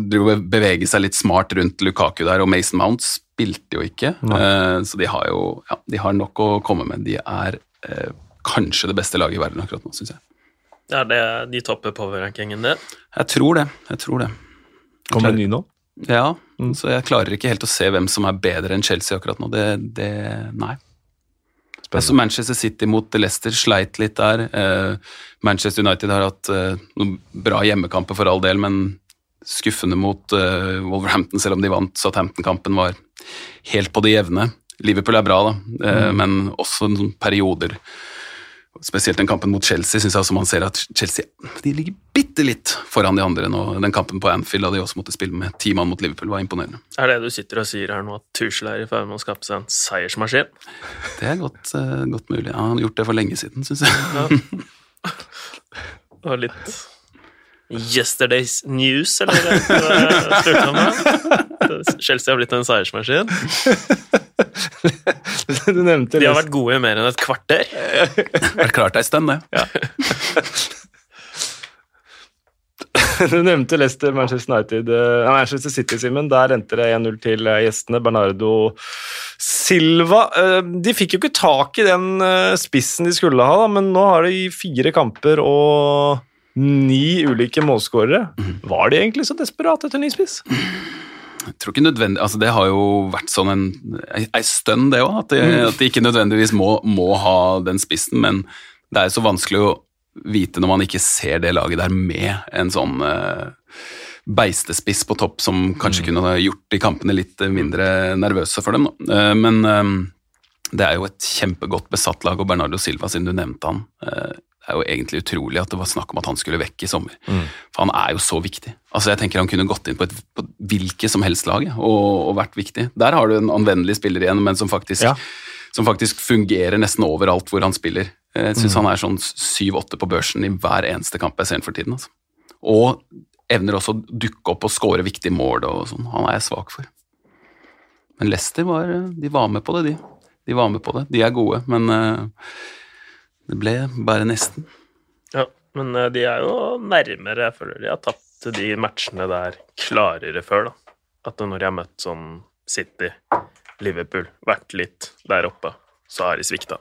bevege seg litt smart rundt Lukaku der. Og Mason Mount spilte jo ikke, eh, så de har jo ja, de har nok å komme med. De er eh, kanskje det beste laget i verden akkurat nå, syns jeg. Ja, det, de topper power-rankingen, det. Jeg tror det. Jeg tror det. Kommer det ny nå? Ja, Mm. så jeg klarer ikke helt å se hvem som er bedre enn Chelsea akkurat nå. Det, det Nei. Jeg så Manchester City mot Leicester sleit litt der. Eh, Manchester United har hatt eh, noen bra hjemmekamper for all del, men skuffende mot eh, Wolverhampton, selv om de vant Southampton-kampen, var helt på det jevne. Liverpool er bra, da, mm. men også noen perioder Spesielt den kampen mot Chelsea syns jeg også man ser at Chelsea de ligger bitte litt foran de andre nå. Den kampen på Anfield da de også måtte spille med ti mann mot Liverpool, var imponerende. Er det du sitter og sier her nå, at Tuchel er i ferd med å skape seg en seiersmaskin? Det er godt, eh, godt mulig. Ja, han har gjort det for lenge siden, syns jeg. Ja. Og litt Yesterday's news, eller hva spurte han det. Chelsea har blitt en seiersmaskin. du nevnte De har vært gode i mer enn et kvarter. Vært klart ei stund, det. Du nevnte Leicester, Manchester United eh, nei, Manchester City, Simen. Der endte det 1-0 til eh, gjestene. Bernardo Silva. Eh, De fikk jo ikke tak i den spissen de skulle ha, men nå har de fire kamper og ni ulike målskårere. Var de egentlig så desperate etter ny spiss? Jeg tror ikke nødvendig, altså Det har jo vært sånn en ei, stund, det òg. At, de- at de ikke nødvendigvis må, må ha den spissen. Men det er jo så vanskelig å vite når man ikke ser det laget der med en sånn uh, beistespiss på topp som kanskje kunne gjort de kampene litt eh, mindre nervøse for dem. Eh, men um, det er jo et kjempegodt besatt lag, og Bernardo Silva, siden du nevnte han eh, det er jo egentlig utrolig at det var snakk om at han skulle vekk i sommer. For han er jo så viktig. Altså jeg tenker Han kunne gått inn på et på hvilket som helst lag og, og vært viktig. Der har du en anvendelig spiller igjen, men som faktisk, Ja. som faktisk fungerer nesten overalt hvor han spiller. Jeg syns han er sånn syv-åtte på børsen i hver eneste kamp jeg ser ham for tiden. Altså. Og evner også å dukke opp og score viktige mål og sånn. Han er jeg svak for. Men Leicester var, de var med på det, de. De var med på det. De er gode, men eh, det ble bare nesten. Ja, men eh, de er jo nærmere. Jeg føler de har tapt de matchene der klarere før, da. At når de har møtt sånn City, Liverpool, vært litt der oppe, så har de svikta.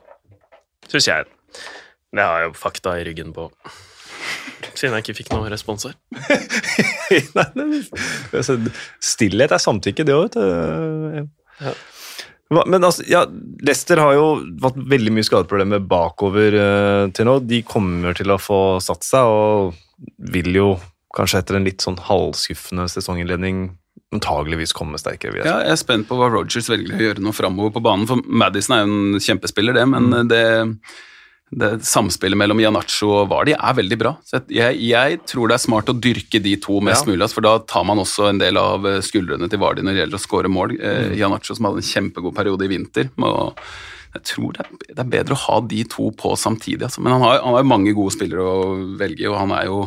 Syns jeg. Det har jeg jo fakta i ryggen på. Siden jeg ikke fikk noen respons her. Altså, Stillhet er samtykke, det òg, vet du. Ja. Hva- Men altså, ja, Leicester har jo hatt veldig mye skadeproblemer bakover eh, til nå. De kommer til å få satt seg, og vil jo kanskje etter en litt sånn halvskuffende sesonginnledning antageligvis komme sterkere. jeg. Ja, jeg er spent på hva Rogers velger å gjøre nå framover på banen. For Madison er jo en kjempespiller, det, men det, det samspillet mellom Ianacho og Vardi er veldig bra. Så jeg, jeg tror det er smart å dyrke de to mest Ja. mulig, altså, for da tar man også en del av eh, skuldrene til Vardi når det gjelder å skåre mål. Mm. Ianacho som hadde en kjempegod periode i vinter. Og jeg tror det er, det er bedre å ha de to på samtidig. Altså. Men han har, han har mange gode spillere å velge i, og han er, jo,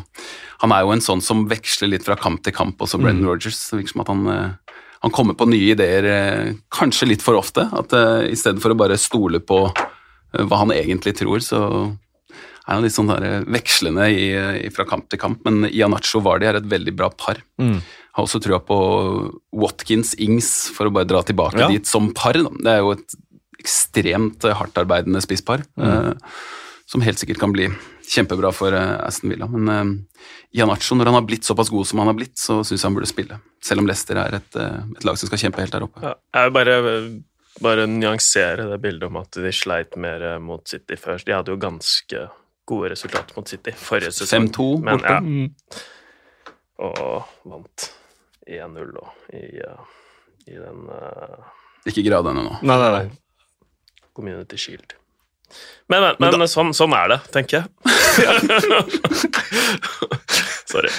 han er jo en sånn som veksler litt fra kamp til kamp, også Brendan Rogers. Det virker som at han, eh, han kommer på nye ideer eh, kanskje litt for ofte. At uh, I stedet for å bare stole på eh, hva han egentlig tror, så er han litt sånn der, eh, vekslende i, i, fra kamp til kamp. Men Ianacho Vardi er et veldig bra par. Mm. Har også trua på Watkins, Ings, for å bare dra tilbake Ja. dit som par. Da. Det er jo et ekstremt eh, hardtarbeidende spisspar, eh, som helt sikkert kan bli kjempebra for eh, Aston Villa. Men eh, Ianacho, når han har blitt såpass god som han har blitt, så syns jeg han burde spille. Selv om Leicester er et, eh, et lag som skal kjempe helt der oppe. Ja, jeg vil bare, bare nyansere det bildet om at de sleit mer mot City før. De hadde jo ganske gode resultater mot City forrige sesong. 5-2 borte. ja, Mm. og vant 1-0 og i, eh, i den uh... Ikke grad ennå nå. Nei, nei, nei. Community Shield. Men, men, men, sånn, sånn er det, tenker jeg. Sorry.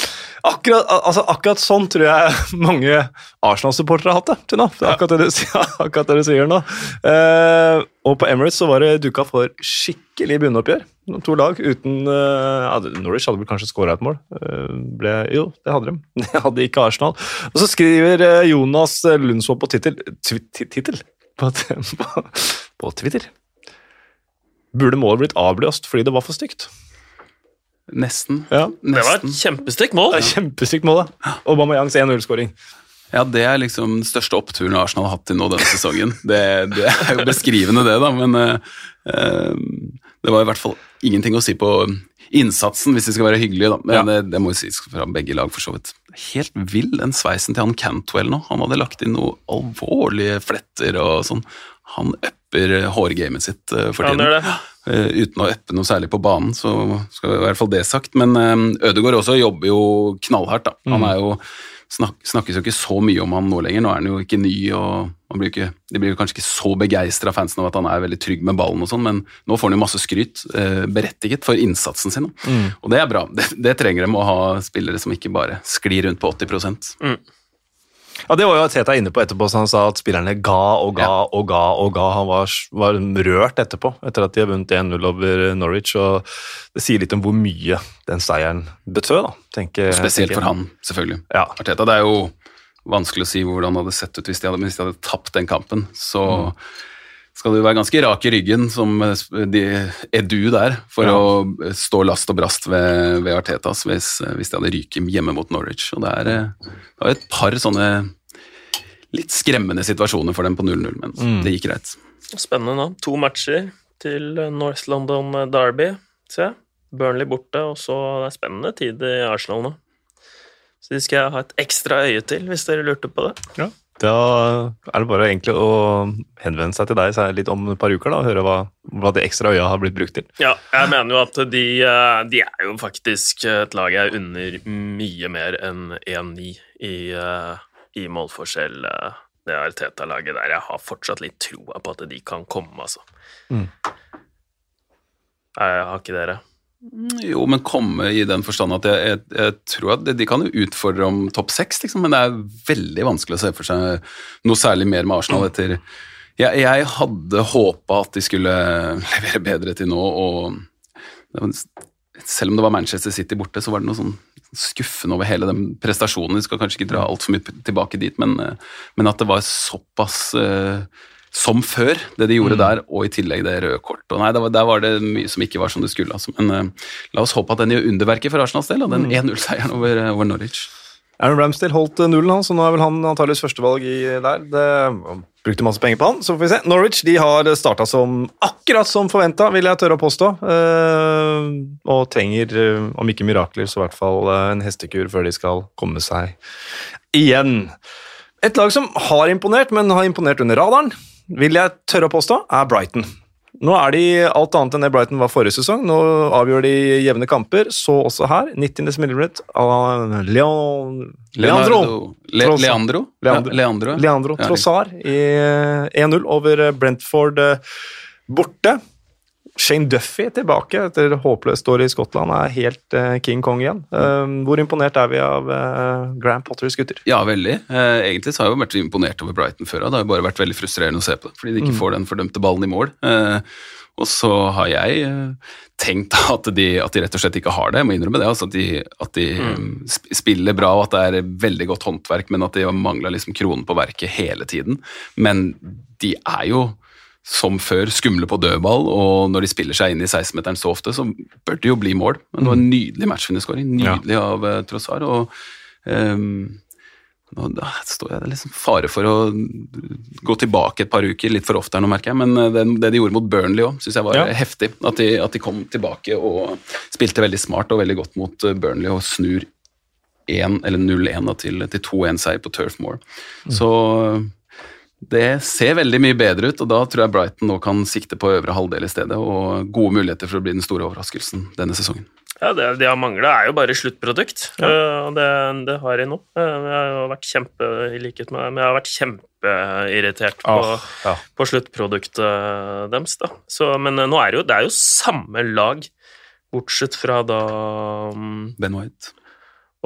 Akkurat, altså, akkurat sånn tror jeg mange Arsenal-supportere har hatt det til nå. Det er akkurat det du, akkurat det du sier nå. Uh, og på Emirates så var det duka for skikkelig bunnoppgjør. To lag uten uh, Norwich hadde vel kanskje skåra et mål. Uh, ble, jo, det hadde de. Det hadde ikke Arsenal. Og så skriver Jonas Lundsvold på Twitter, tittel på, på, på Twitter Burde målet blitt avblåst fordi det var for stygt? Nesten. Ja, Det var et Nesten. kjempestygt mål. det er Kjempestygt mål, da. Aubameyangs 1-0-skåring. Ja, det er liksom den største oppturen Arsenal har hatt til nå denne sesongen. Det, det er jo beskrivende, det, da, men uh, det var i hvert fall ingenting å si på innsatsen, hvis de skal være hyggelige, da. Men Ja. det, det må jo sies fra begge lag, for så vidt. Helt vill, den sveisen til han Cantwell nå. Han hadde lagt inn noen alvorlige fletter og sånn. Han upper eh, hårgamet sitt eh, for tiden. Ja, det. det. uten å uppe noe særlig på banen, så skal i hvert fall det sagt. Men Ødegaard også jobber jo knallhardt. da. Han er jo, snak, snakkes jo ikke så mye om han nå lenger. Nå er han jo ikke ny, og man blir ikke, de blir jo kanskje ikke så begeistra fansen av at han er veldig trygg med ballen, og sånn, men nå får han jo masse skryt, eh, berettiget, for innsatsen sin. Mm. Og det er bra. Det, det trenger de å ha spillere som ikke bare sklir rundt på 80 Ja, Det var jo Teta inne på etterpå, så han sa at spillerne ga og ga og ga. og ga. Han var, var rørt etterpå, etter at de har vunnet 1-0 over Norwich. og Det sier litt om hvor mye den seieren betød. da. Tenker, Spesielt tenker for han, selvfølgelig. Ja. Arteta, det er jo vanskelig å si hvordan det hadde sett ut hvis de hadde, hvis de hadde tapt den kampen. Så skal du være ganske rak i ryggen som eh, de, er du der for Ja. å stå last og brast ved, ved Artetas hvis, hvis de hadde ryket hjemme mot Norwich. Og det er, eh, det var et par sånne litt skremmende situasjoner for dem på 0-0, men det gikk greit. Spennende nå. To matcher til North London Derby, ser jeg. Burnley borte, og så det er spennende tid i Arsenal nå. Så de skal jeg ha et ekstra øye til, hvis dere lurte på det. Da er det bare egentlig å henvende seg til deg så er det litt om et par uker da, og høre hva, hva de ekstra øya har blitt brukt til. Ja, jeg mener jo at de, eh, de er jo faktisk et lag jeg unner mye mer enn 1-9 i, eh, i målforskjell. det Det Arteta-laget der. Jeg har fortsatt litt troa på at de kan komme, altså. Mm. Jeg har ikke dere. Jo, men komme i den forstand at jeg, jeg, jeg tror at de, kan jo utfordre om topp seks, liksom, men det er veldig vanskelig å se for seg noe særlig mer med Arsenal etter Jeg, jeg hadde håpa at de skulle levere bedre til nå, og selv om det var Manchester City borte, så var det noe sånn skuffende over hele den prestasjonen. Vi skal kanskje ikke dra altfor mye tilbake dit, men, eh, men at det var såpass eh, som før, det de gjorde der, og i tillegg det røde kortet. Og Nei, var, der var det mye som ikke var som det skulle. Altså. Men uh, la oss håpe at den gjør underverket for Arsenals del, og den 1-0-seieren over, over Norwich. Aaron Ramsdale holdt nullen, han, så nå er vel han antakeligvis førstevalg i der. Det, brukte masse penger på han, så får vi se. Norwich de har starta som akkurat som forventa, vil jeg tørre å påstå. Uh, og trenger, eh, om ikke mirakler, så i hvert fall eh, en hestekur før de skal komme seg igjen. Et lag som har imponert, men har imponert under radaren, vil jeg tørre å påstå, er Brighton. Nå er de alt annet enn det Brighton var forrige sesong. Nå avgjør de jevne kamper. Så også her. 90. millimeter av Leon, Leandro. Le. Leandro? Leandro. Ja, Leandro. Leandro Trossard i eh, 1-0 over eh, Brentford eh, borte. Shane Duffy tilbake etter håpløst år i Skottland er helt eh, King Kong igjen. Eh, hvor imponert er vi av eh, Graham Potters gutter? Ja, veldig. Eh, egentlig så har jeg jo vært imponert over Brighton før. Det har jo bare vært veldig frustrerende å se på, fordi de ikke får den fordømte ballen i mål. Og så har jeg tenkt at de, at de rett og slett ikke har det. Jeg må innrømme det. altså At de, at de mm. spiller bra og at det er veldig godt håndverk, men at de mangla liksom kronen på verket hele tiden. Men de er jo som før skumle på dødball, og når de spiller seg inn i 16-meteren så ofte, så bør det jo bli mål. Men det var en nydelig matchvinnerskåring. Nydelig av uh, Trossard. og um, nå da står jeg liksom fare for å gå tilbake et par uker, litt for ofte her nå, merker jeg. Men eh, det, det de gjorde mot Burnley òg, syns jeg var Ja. heftig. At de, at de kom tilbake og spilte veldig smart og veldig godt mot eh, Burnley og snur 0-1 til, til 2-1-seier på Turf Moor. Så eh, det ser veldig mye bedre ut, og da tror jeg Brighton nå kan sikte på øvre halvdel i stedet, og gode muligheter for å bli den store overraskelsen denne sesongen. Ja, det de har mangla, er jo bare sluttprodukt. Ja. Eh, og det, det har de nå. Eh, jeg har jo vært kjempe i likhet med Men jeg har vært kjempeirritert på, oh, ja. på sluttproduktet deres, da. Så, men eh, nå er det jo Det er jo samme lag, bortsett fra da mm, Ben White.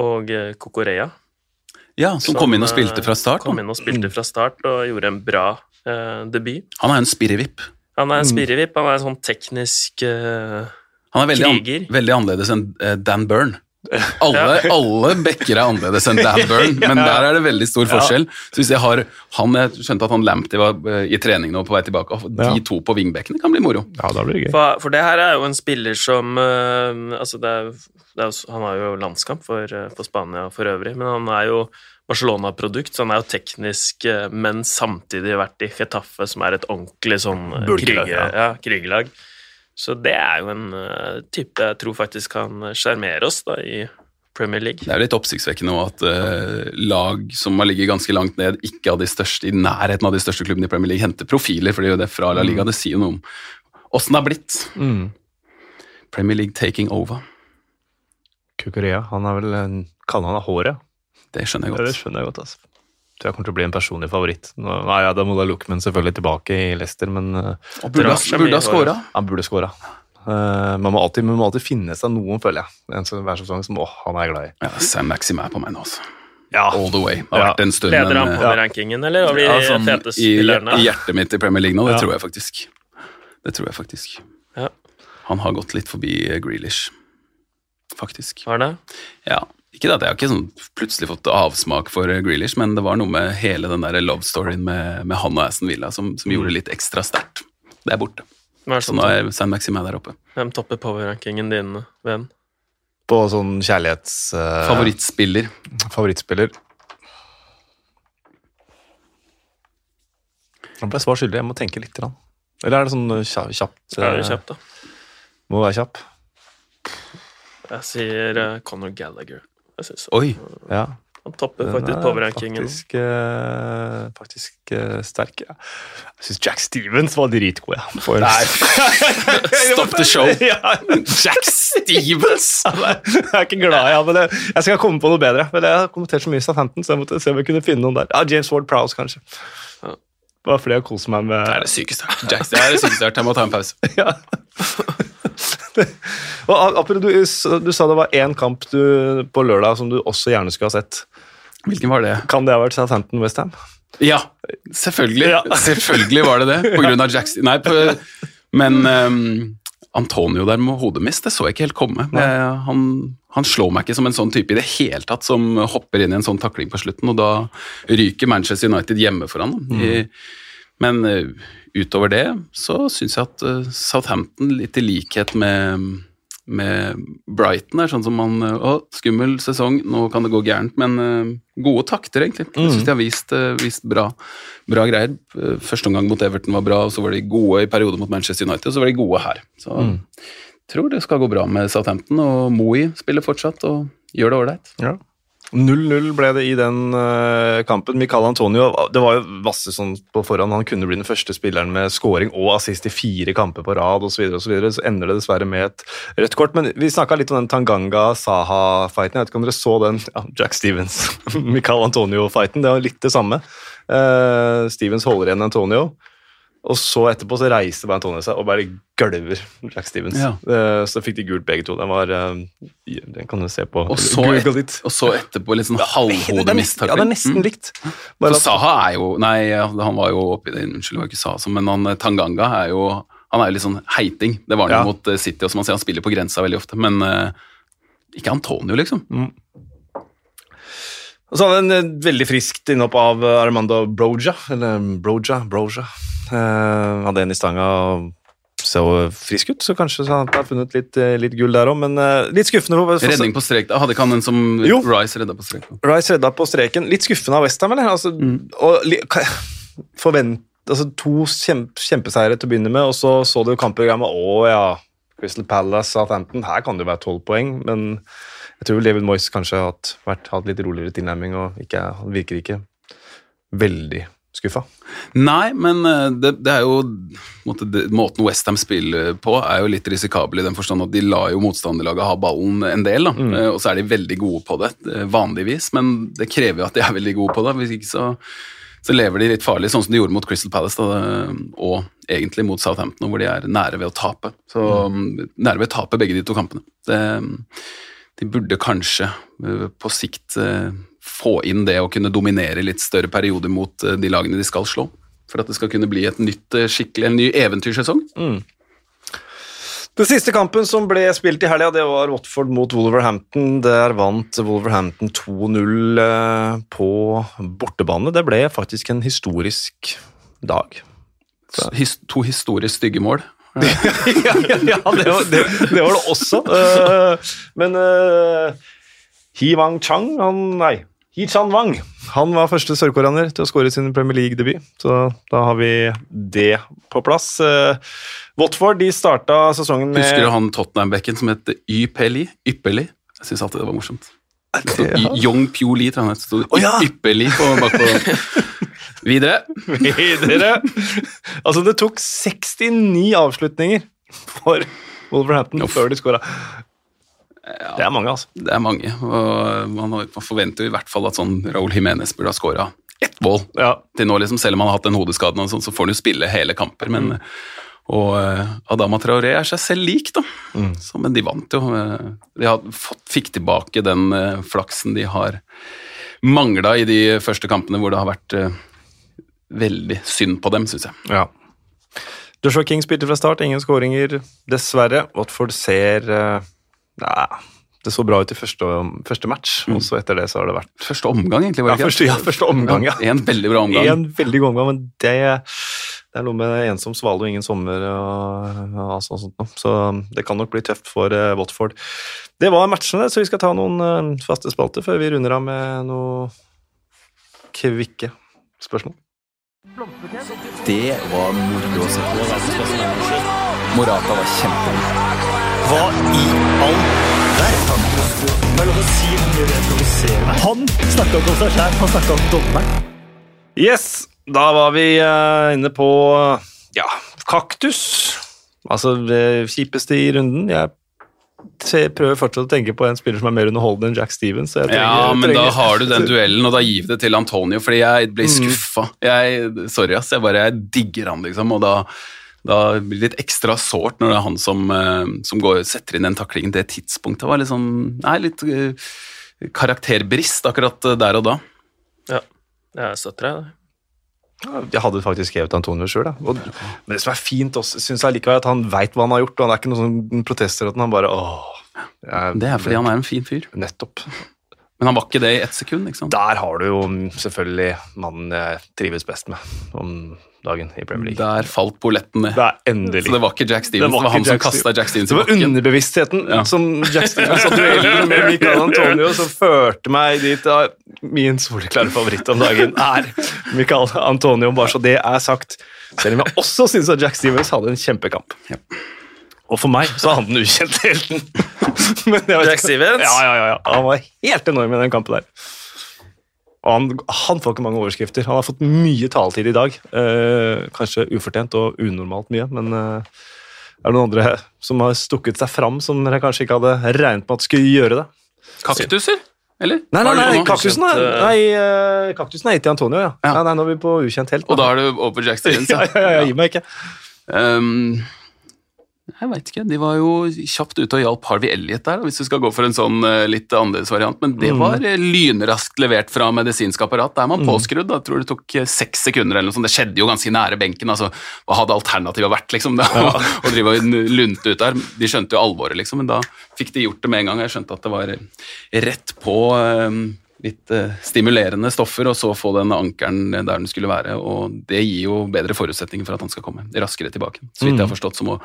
Og Kokorea. Ja, som, Som, kom inn og eh, spilte fra start. Kom inn og spilte fra start og gjorde en bra uh, debut. Han er en spirrevipp. Han er en Mm. spirrevipp, han er en sånn teknisk uh, Han er veldig, Kriger. an, veldig annerledes enn uh, Dan Byrne. Alle, alle backer er annerledes enn Dan Byrne, men der er det veldig stor forskjell. Så hvis jeg har han, Jeg skjønte at han Lamptey var eh, i trening nå på vei tilbake. og De Ja. to på wingbackene kan bli moro. ja, da blir det gøy. For, for det her er jo en spiller som uh, Altså, det er, jo- han har jo landskamp for, eh, for Spania for øvrig, men han er jo Barcelona-produkt, så han er jo teknisk, eh, men samtidig vært i Getafe, som er et ordentlig sånn krigelag kriger- ja. krigerlag. Så det er jo en eh, type jeg tror faktisk kan sjarmere oss da i Premier League. Det er jo litt oppsiktsvekkende at uh, lag som har ligget ganske langt ned, ikke av de største, i nærheten av de største klubbene i Premier League, henter profiler, for det er jo det fra La Liga. Det sier jo noe om åssen det har blitt. Mm. Premier League taking over. Kukurea, han er vel en Kaller han av håret? Det skjønner jeg godt. det skjønner jeg godt, altså. Tror jeg kommer til å bli en personlig favoritt. Nå, nei, ja, Da må da Lookman selvfølgelig tilbake i Leicester, men eh, Og burde, burde ha scora. han burde skåra. Uh, man, må alltid- man må alltid finne seg noen, føler jeg. En som, hver sesong som åh, han er glad i. Ja, Sam Maxim er på meg nå, altså. Ja, All the way. Har Ja. vært en stund, Leder han på ja. rankingen, eller? Og blir ja, sånn, fete i. I hjertet mitt i Premier League nå, det Ja. tror jeg faktisk. Det tror jeg faktisk. Ja. Han har gått litt forbi eh, Grealish, faktisk. Var det? Ja, ikke det at jeg har ikke sånn plutselig fått avsmak for eh, Grealish, men det var noe med hele den der love storyen med, med han og Aston Villa som, som gjorde det litt ekstra sterkt. Det er borte. Hva er det Så som nå er San Maxim er der oppe. Hvem topper power-rankingen din, venn? På sånn kjærlighets... Uh, Favorittspiller. Favorittspiller. Nå ble jeg svar skyldig, jeg må tenke litt. Eller er det sånn kjapt? Er det eh, kjapt, da? Må være kjapp. Jeg sier uh, Conor Gallagher. Jeg synes Oi! Ja. Han topper faktisk powerrankingen. Faktisk, uh, faktisk uh, sterk, ja. Jeg syns Jack Stevens var dritgod, ja. For... Stop the show. ja. Jack Stevens! Jeg er ikke glad i ja, men jeg, jeg skal komme på noe bedre. Men Jeg har kommentert så mye i Southampton, så jeg måtte se om jeg kunne finne noen der. Ja, James Ward Prowse, kanskje. Ja. Bare fordi jeg koser meg med Det er det sykeste. Jack, det er det sykeste. Jeg må ta en pause. ja. Og du, du sa det var én kamp du, på lørdag som du også gjerne skulle ha sett. Hvilken var det? Kan det ha vært Southampton Westham? Ja, selvfølgelig. Ja. Selvfølgelig var det det. På grunn av Jackson Nei, på, men um, Antonio der med hodet mist, det så jeg ikke helt komme. Det, han, han slår meg ikke som en sånn type i det hele tatt som hopper inn i en sånn takling på slutten, og da ryker Manchester United hjemme for han. I, men eh, utover det så syns jeg at eh, Southampton, litt i likhet med, med Brighton, er sånn som man eh, Å, skummel sesong, nå kan det gå gærent, men eh, gode takter, egentlig. Jeg syns de har vist, vist bra, bra greier. Første omgang mot Everton var bra, og så var de gode i perioder mot Manchester United, og så var de gode her. Så tror det skal gå bra med Southampton, og Moey spiller fortsatt og gjør det ålreit. Ja. 0-0 ble det i den eh, kampen. Michael Antonio det var jo masse sånn på forhånd. Han kunne bli den første spilleren med scoring og assist i fire kamper på rad osv. Så, videre, og så, videre. så ender det dessverre med et rødt kort. Men vi snakka litt om den Tanganga-Saha-fighten. Jeg vet ikke om dere så den ja, Jack Stevens, Michael Antonio-fighten. Det var litt det samme. Uh, Stevens holder igjen Antonio. Og så etterpå så reiser bare Antonio seg og bare gølver Jack Stevens. Ja. Eh, så fikk de gult begge to. Den var eh, Den kan du se på. Og så, et, og så etterpå litt sånn halvhodet er. Ja, det er nesten Mm. likt. Bare at, Saha er jo Nei, han var jo oppi det Unnskyld, det var ikke Saha, sånn, men han, eh, Tanganga er jo Han er jo litt sånn heiting. Det var han Ja. mot City, og som man ser, han spiller på grensa veldig ofte. Men ikke Antonio, liksom. og så hadde han en veldig friskt innhopp av Armando Broja. Eller Broja, Broja. Eh, hadde en i stanga og så frisk ut, så kanskje så han har funnet litt, eh, litt gull der òg. Men uh, litt skuffende. Redning på strek. da. Hadde ikke han en som Jo. Rice redda på strek? Rice redda på streken. Litt skuffende av Westham, eller? Altså, og, li- ka- forvent, altså, to kjempe, kjempeseiere til å begynne med, og så så du kampprogrammet. Å ja, Crystal Palace, Southampton. Her kan det jo være tolv poeng, men jeg tror David Moyes kanskje har hatt, vært, hatt litt roligere tilnærming, og ikke, virker ikke veldig skuffa? Nei, men eh, det, det er jo måte, det, Måten Westham spiller på, er jo litt risikabel i den forstand at de lar jo motstanderlaget ha ballen en del, da. Mm. og så er de veldig gode på det, eh, vanligvis, men det krever jo at de er veldig gode på det. Hvis ikke så, så lever de litt farlig, sånn som de gjorde mot Crystal Palace, da, og egentlig mot Southampton, hvor de er nære ved å tape. Så Nære ved å tape begge de to kampene. Det, de burde kanskje eh, på sikt eh, få inn det å kunne dominere litt større perioder mot eh, de lagene de skal slå. For at det skal kunne bli et nytt, eh, skikkelig, en ny eventyrsesong. Den siste kampen som ble spilt i helga, det var Watford mot Wolverhampton. Der vant Wolverhampton 2-0 eh, på bortebane. Det ble faktisk en historisk dag. His, to historisk stygge mål. ja, ja, ja det, var, det, det var det også. Men uh, Hi Wang Chang han, Nei, Hi Chan Wang. Han var første sørkoreaner til å skåre sin Premier League-debut, så da har vi det på plass. Eh, Watford de starta sesongen med Husker du han Tottenham-bekken som het Ypeli? Ypperlig? Jeg syns alltid det var morsomt. Det Ja. Yong Pyo Lee, tror jeg han het. Stod Å, ja. Ypperlig på bakpå. Videre. videre. Altså, det tok 69 avslutninger for Wolverhampton Uff. før de skåra. Det er mange, altså. Det er mange, og man forventer jo i hvert fall at sånn Raúl Jiménez burde ha skåra ett mål Ja. til nå, liksom, selv om han har hatt den hodeskaden, og sånn, så får han jo spille hele kamper. Men, Og eh, Adama Traoré er seg selv lik, da. Så, men de vant jo. eh, De har fått, fikk tilbake den eh, flaksen de har mangla i de første kampene hvor det har vært veldig synd på dem, syns jeg. Ja. Joshua King spilte fra start, ingen skåringer, dessverre. Watford ser Nei, det så bra ut i første, første match, og så etter det så har det vært Første omgang, egentlig. var Ja, det ikke? første, ja, første omgang, ja. En veldig bra omgang. En veldig god omgang, men det, det er noe med ensom svale og ingen sommer og, og sånt, sånt noe. Så det kan nok bli tøft for uh, Watford. Det var matchene, så vi skal ta noen uh, faste spalter før vi runder av med noe kvikke spørsmål. Det var moro å se på. Morata var kjempegod. Hva i all verden? Er. Han snakka ikke om seg sjæl, han snakka om dommeren. Yes, da var vi eh, inne på ja, kaktus. Altså det kjipeste i runden. Jeg ser- prøver fortsatt å tenke på en spiller som er mer underholdende enn Jack Stevens. så jeg trenger- Ja, men da har du den duellen, og da gir vi det til Antonio, fordi jeg ble skuffa. Jeg, sorry, ass. Jeg bare jeg digger han, liksom. Og da, da blir det litt ekstra sårt når det er han som, eh, som går, setter inn den taklingen. Det tidspunktet var sånn Nei, litt eh, karakterbrist akkurat eh, der og da. Ja, jeg støtter deg. Jeg hadde faktisk skrevet Antonio sjøl. Men det som er fint, også, synes jeg likevel, at han veit hva han har gjort. og Han er ikke noen sånn protester at han bare åh, jeg- Det er fordi han er en fin fyr. Nettopp. Men han var ikke det i ett sekund, ikke sant? Der har du jo selvfølgelig mannen jeg trives best med om dagen i Premier League. Der falt polletten ned. Det er endelig. Så det var ikke Jack Stevens, Det det var var, han Jack som Jack kasta Jack Stevens Det var underbevisstheten Ja. som Jack Stevens og duellen med Michael Antonio som førte meg dit. Min soleklare favoritt om dagen er Michael Antonio, bare så det er sagt. Selv om jeg også syns at Jack Stevens hadde en kjempekamp. Ja. Og for meg så er han den ukjente helten. Jack Stevens? Ja, ja, ja, ja. Han var helt enorm i den kampen der. Og han, han får ikke mange overskrifter. Han har fått mye taletid i dag. Eh, kanskje ufortjent og unormalt mye, men eh, er det noen andre som har stukket seg fram som dere kanskje ikke hadde regnet med at skulle gjøre det? Kaktuser? Eller? Nei, nei, er nei, kaktusen er, eh, nei, eh, kaktusen er gitt til Antonio, ja. Ja. Nei, nei, nå er vi på ukjent helt. Og da er du over Jack Stevens? ja, ja, ja, gi meg ikke. Um, jeg veit ikke. De var jo kjapt ute og hjalp Harvey Elliot der, hvis du skal gå for en sånn eh, litt annerledes variant. Men det var eh, lynraskt levert fra medisinsk apparat. Der er man påskrudd. Da. Jeg tror det tok eh, seks sekunder eller noe sånt. Det skjedde jo ganske nære benken. altså Hva hadde alternativet vært, liksom? Da, å drive og lunte ut der. De skjønte jo alvoret, liksom, men da fikk de gjort det med en gang. Jeg skjønte at det var rett på eh, litt eh, stimulerende stoffer, og så få den ankeren der den skulle være. og Det gir jo bedre forutsetninger for at han skal komme raskere tilbake. Så vidt jeg har forstått, så må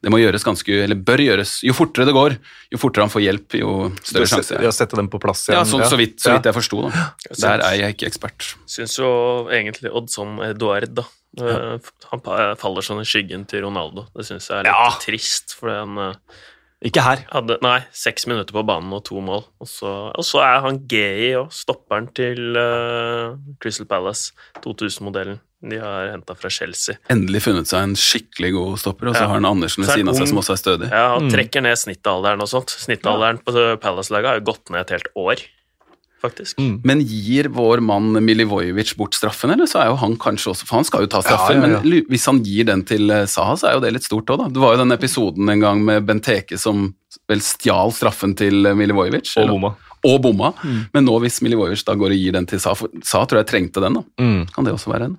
det må gjøres ganske, eller bør gjøres Jo fortere det går, jo fortere han får hjelp, jo større sjanse. Ja, sette dem på plass igjen. Ja, så, så vidt, så vidt jeg forsto. da. Der er jeg ikke ekspert. Syns jo egentlig Oddson Eduard, da. Eh, Han faller sånn i skyggen til Ronaldo. Det syns jeg er litt Ja. trist, for han, eh, Ikke her. Hadde, nei, seks minutter på banen og to mål. Og så, og så er han Gay og stopperen til uh, Crystal Palace, 2000-modellen. De har henta fra Chelsea. Endelig funnet seg en skikkelig god stopper, og så Ja. har han Andersen ved siden av seg som også er stødig. Ja, Han trekker ned snittalderen og sånt. Snittalderen på Palace-laget har jo gått ned et helt år, faktisk. Mm. Men gir vår mann Milivojevic bort straffen, eller så er jo han kanskje også For han skal jo ta straffen, Ja, ja, ja. men hvis han gir den til eh, Saha, så er jo det litt stort òg, da. Det var jo den episoden en gang med Benteke som vel stjal straffen til eh, Milivojevic. Og bomma. Og bomma. Men nå hvis Milivojevic da går og gir den til Saha, for Saha tror jeg trengte den, da. Mm. Kan det også være en?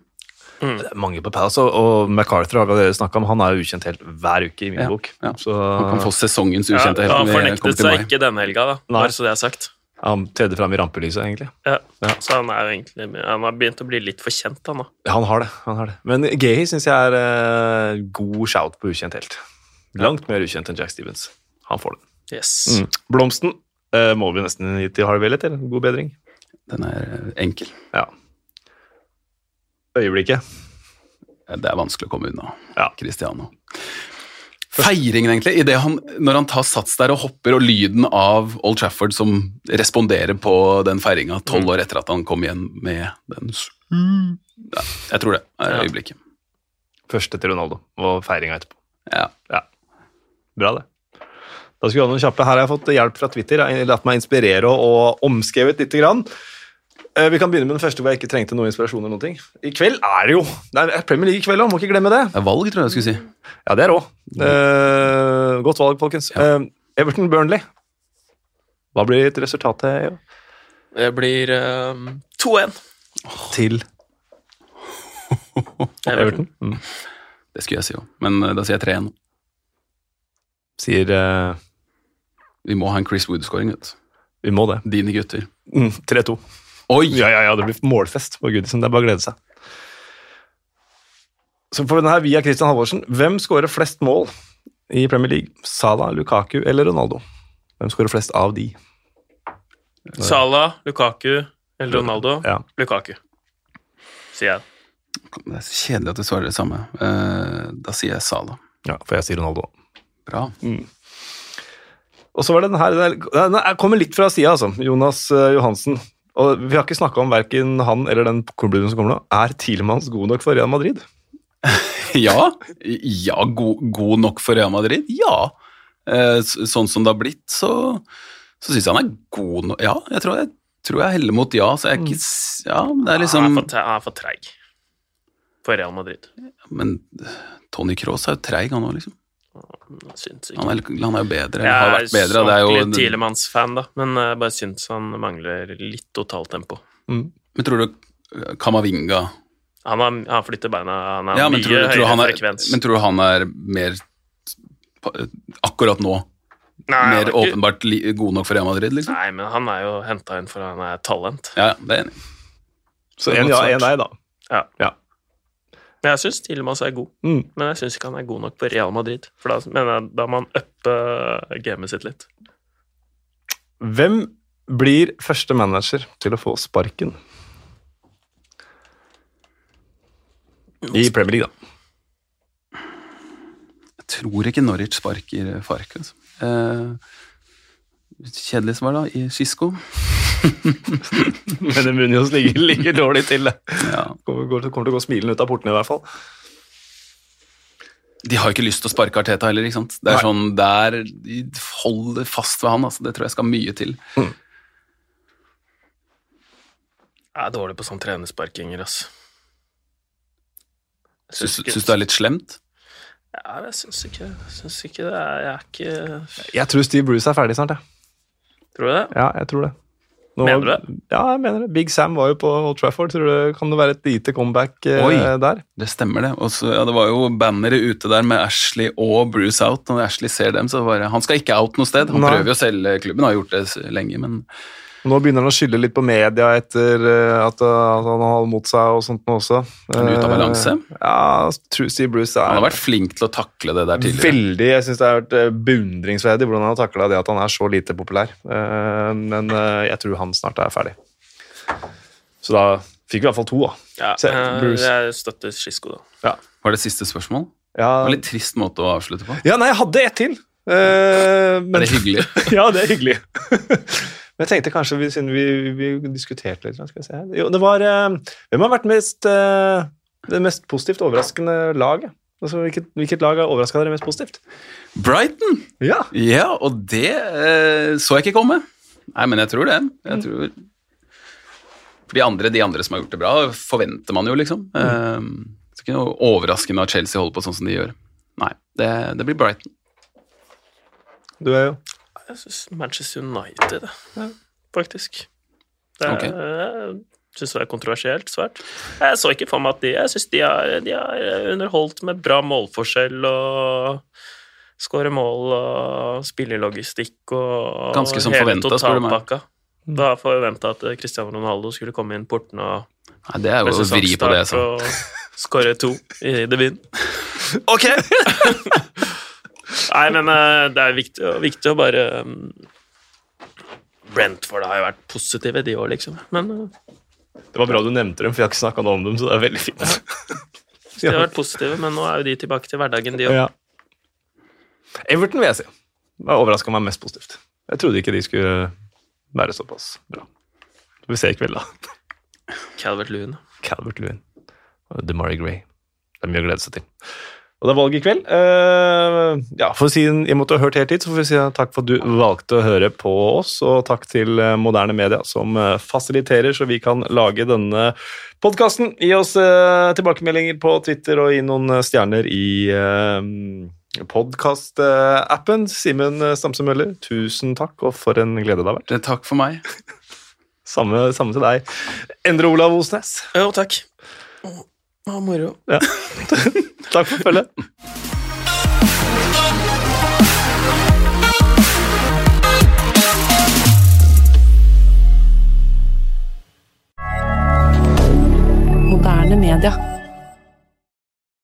Det er mange på Palace, og, og MacArthur har dere snakka om. Han er jo ukjent helt hver uke i min Ja, bok. ja. Så Han kan få sesongens Ja, ukjente helt han fornektet seg ikke denne helga, da. Nei. Bare så det er sagt. Han tredde fram i rampelyset, egentlig. Ja. Ja. Så han er egentlig Han har begynt å bli litt for kjent, han da. Ja, han har det. han har det. Men Gehi syns jeg er eh, god shout på ukjent helt. Langt mer ukjent enn Jack Stevens. Han får det. Yes. Mm. Blomsten eh, må vi nesten gi til Harvey Elliot, eller? God bedring. Den er eh, enkel. Ja. Øyeblikket. Det er vanskelig å komme unna. Ja. Cristiano. Feiringen, egentlig, i det han, når han tar sats der og hopper, og lyden av Old Trafford som responderer på den feiringa tolv år etter at han kom igjen med den ja, Jeg tror det er Ja. Første til Ronaldo, og feiringa etterpå. Ja. Bra, det. Da skal vi ha noen kjappe. Her har jeg fått hjelp fra Twitter. Jeg har latt meg inspirere og, og omskrevet lite grann. Eh, Vi kan begynne med den første hvor jeg ikke trengte noe inspirasjon. eller noen ting. I kveld er det jo Det er Premier League i kveld òg, må ikke glemme det. Det er valg, tror jeg jeg skulle si. Ja, det er òg. Eh, godt valg, folkens. Ja. Eh, Everton-Burnley. Hva blir et Jo? Det blir eh, 2-1. til Everton? Mm. Det skulle jeg si òg, men da sier jeg 3-1. Sier Vi må ha en Chris Wood-scoring. vet du. Vi må det. Dine gutter. Mm, 3-2. Oi! Ja, ja, ja, det blir målfest på Goodison. Det er bare å glede seg. Så får vi den her via Christian Halvorsen. Hvem skårer flest mål i Premier League? Salah, Lukaku eller Ronaldo? Hvem skårer flest av de? Salah, Lukaku eller Ronaldo? Ja. Lukaku, sier jeg. Det er så kjedelig at du svarer det samme. Eh, da sier jeg Salah. ja, for jeg sier Ronaldo. Bra. Og så var det den her, den er- er- kommer litt fra sida, altså. Jonas eh, Johansen. Og vi har ikke snakka om verken han eller den klubben som kommer nå. Er Tilemanns god nok for Real Madrid? Ja, ja god, god nok for Real Madrid? Ja. Eh, sånn som det har blitt, så, så syns jeg han er god nok. Ja, jeg tror jeg, tror jeg heller mot ja. Så jeg er ikke s- Ja, det er Han liksom er for, er for treig for Real Madrid. Men Tony Cross er jo treig, han òg, liksom. Syns ikke. Han er, han er jo bedre. Jeg eller har vært bedre. Jeg er ordentlig jo, Tielemanns-fan, da, men jeg bare syns han mangler litt totaltempo. men tror du eh, Kamavinga Han har, han flytter beina, han har ja, men mye tror, du- tror høyere han er, frekvens. men tror du han er mer Akkurat nå Nei, mer er ikke- åpenbart li, god nok for Real Madrid, liksom? Nei, men han er jo henta inn for han er talent. Ja, ja, det er enig. Så en ja, en nei, da. Ja. Ja. Men jeg syns Tielemanns er god, Mm. men jeg syns ikke han er god nok på Real Madrid. For da mener jeg da må han uppe gamet sitt litt. Hvem blir første manager til å få sparken? I Premier League, da. Jeg tror ikke Norwich sparker Fark. Altså. Eh, kjedelig svar, da, i Skisko. Men Munoz ligger, ligger dårlig til. det. Ja. Kommer, kommer til å gå smilende ut av portene, i hvert fall. De har jo ikke lyst til å sparke Arteta heller. ikke sant? Det er Nei. sånn, der, De holder fast ved han. altså. Det tror jeg skal mye til. Jeg er dårlig på sånn trenersparkinger, altså. Syns syns du det er litt slemt? Ja, jeg syns ikke, syns ikke det. er- Jeg er ikke Jeg tror Steve Bruce er ferdig snart, jeg. Tror du det? Ja, jeg tror det. Nå- Mener du det? Ja, jeg mener det. Big Sam var jo på Old Trafford. Tror du kan det være et lite comeback eh, Oi. der? Det stemmer, det. Også, ja, det var jo bannere ute der med Ashley og Bruce out. Når Ashley ser dem, så bare Han skal ikke out noe sted. Han Nei. prøver jo å selge klubben, har gjort det lenge, men Nå begynner han å skylde litt på media etter eh, at, uh, han har mot seg og sånt nå også. Er han ute av balanse? Eh, Ja, tror Steve Bruce er han har vært flink til å takle det der tidligere. Veldig. Jeg syns det har vært eh, beundringsverdig hvordan han har takla det at han er så lite populær. Eh, Men eh, jeg tror han snart er ferdig. Så da fikk vi i hvert fall to, da. Ja, Se, eh, Bruce. jeg støtter Skisko, da. Var det siste spørsmål? Ja, Det var litt trist måte å avslutte på. ja nei, jeg hadde ett til. Men, Er men, det hyggelig? ja, det er hyggelig. men jeg tenkte kanskje, vi, siden vi, vi diskuterte litt skal vi se. Jo, det var eh, Hvem har vært mest, eh, det mest positivt overraskende laget? Altså, hvilket, hvilket lag har overraska dere mest positivt? Brighton! Ja. Ja, og det eh, så jeg ikke komme. Nei, men jeg tror det. Jeg tror For de andre, de andre som har gjort det bra, forventer man jo, liksom. Eh, er ikke noe overraskende at Chelsea holder på sånn som de gjør. Nei, det, det blir Brighton. Du er jo Jeg synes Manchester United, faktisk. Det er, okay. Syns det er kontroversielt svært. Jeg så ikke for meg at de Jeg syns de, har- de har underholdt med bra målforskjell og skåre mål og spillelogistikk og Ganske som forventa, spør du meg. Da forventa at Cristiano Ronaldo skulle komme inn porten og Nei, det er jo å vri på det. Så. og skåre to i debuten. Ok! Nei, men eh, det er viktig, viktig å bare um, Brentford har jo vært positive, de òg, liksom. Men uh, Det var bra du nevnte dem, for jeg har ikke snakka noe om dem, så det er veldig fint. de har vært positive, men nå er jo de tilbake til hverdagen, de òg. Ja. Everton vil jeg si. Det overraska meg mest positivt. Jeg trodde ikke de skulle være såpass bra. Vi ser i kveld, da. Calvert Lewin. Calvert Lewin og DeMarie Gray. Det er mye å glede seg til. Og det er valg i kveld. Uh, ja, for å si måtte ha hørt helt hit, så får vi si takk for at du valgte å høre på oss, og takk til eh, Moderne Media som eh, fasiliterer så vi kan lage denne podkasten. Gi oss uh, tilbakemeldinger på Twitter og gi noen stjerner i uh, podkastappen. Simen Stamse Møller, tusen takk, og for en glede det har vært. Det, takk for meg. Samme, samme til deg. Endre Olav Osnes. Jo, takk. Det moro. Ja. Takk for følget. moderne media.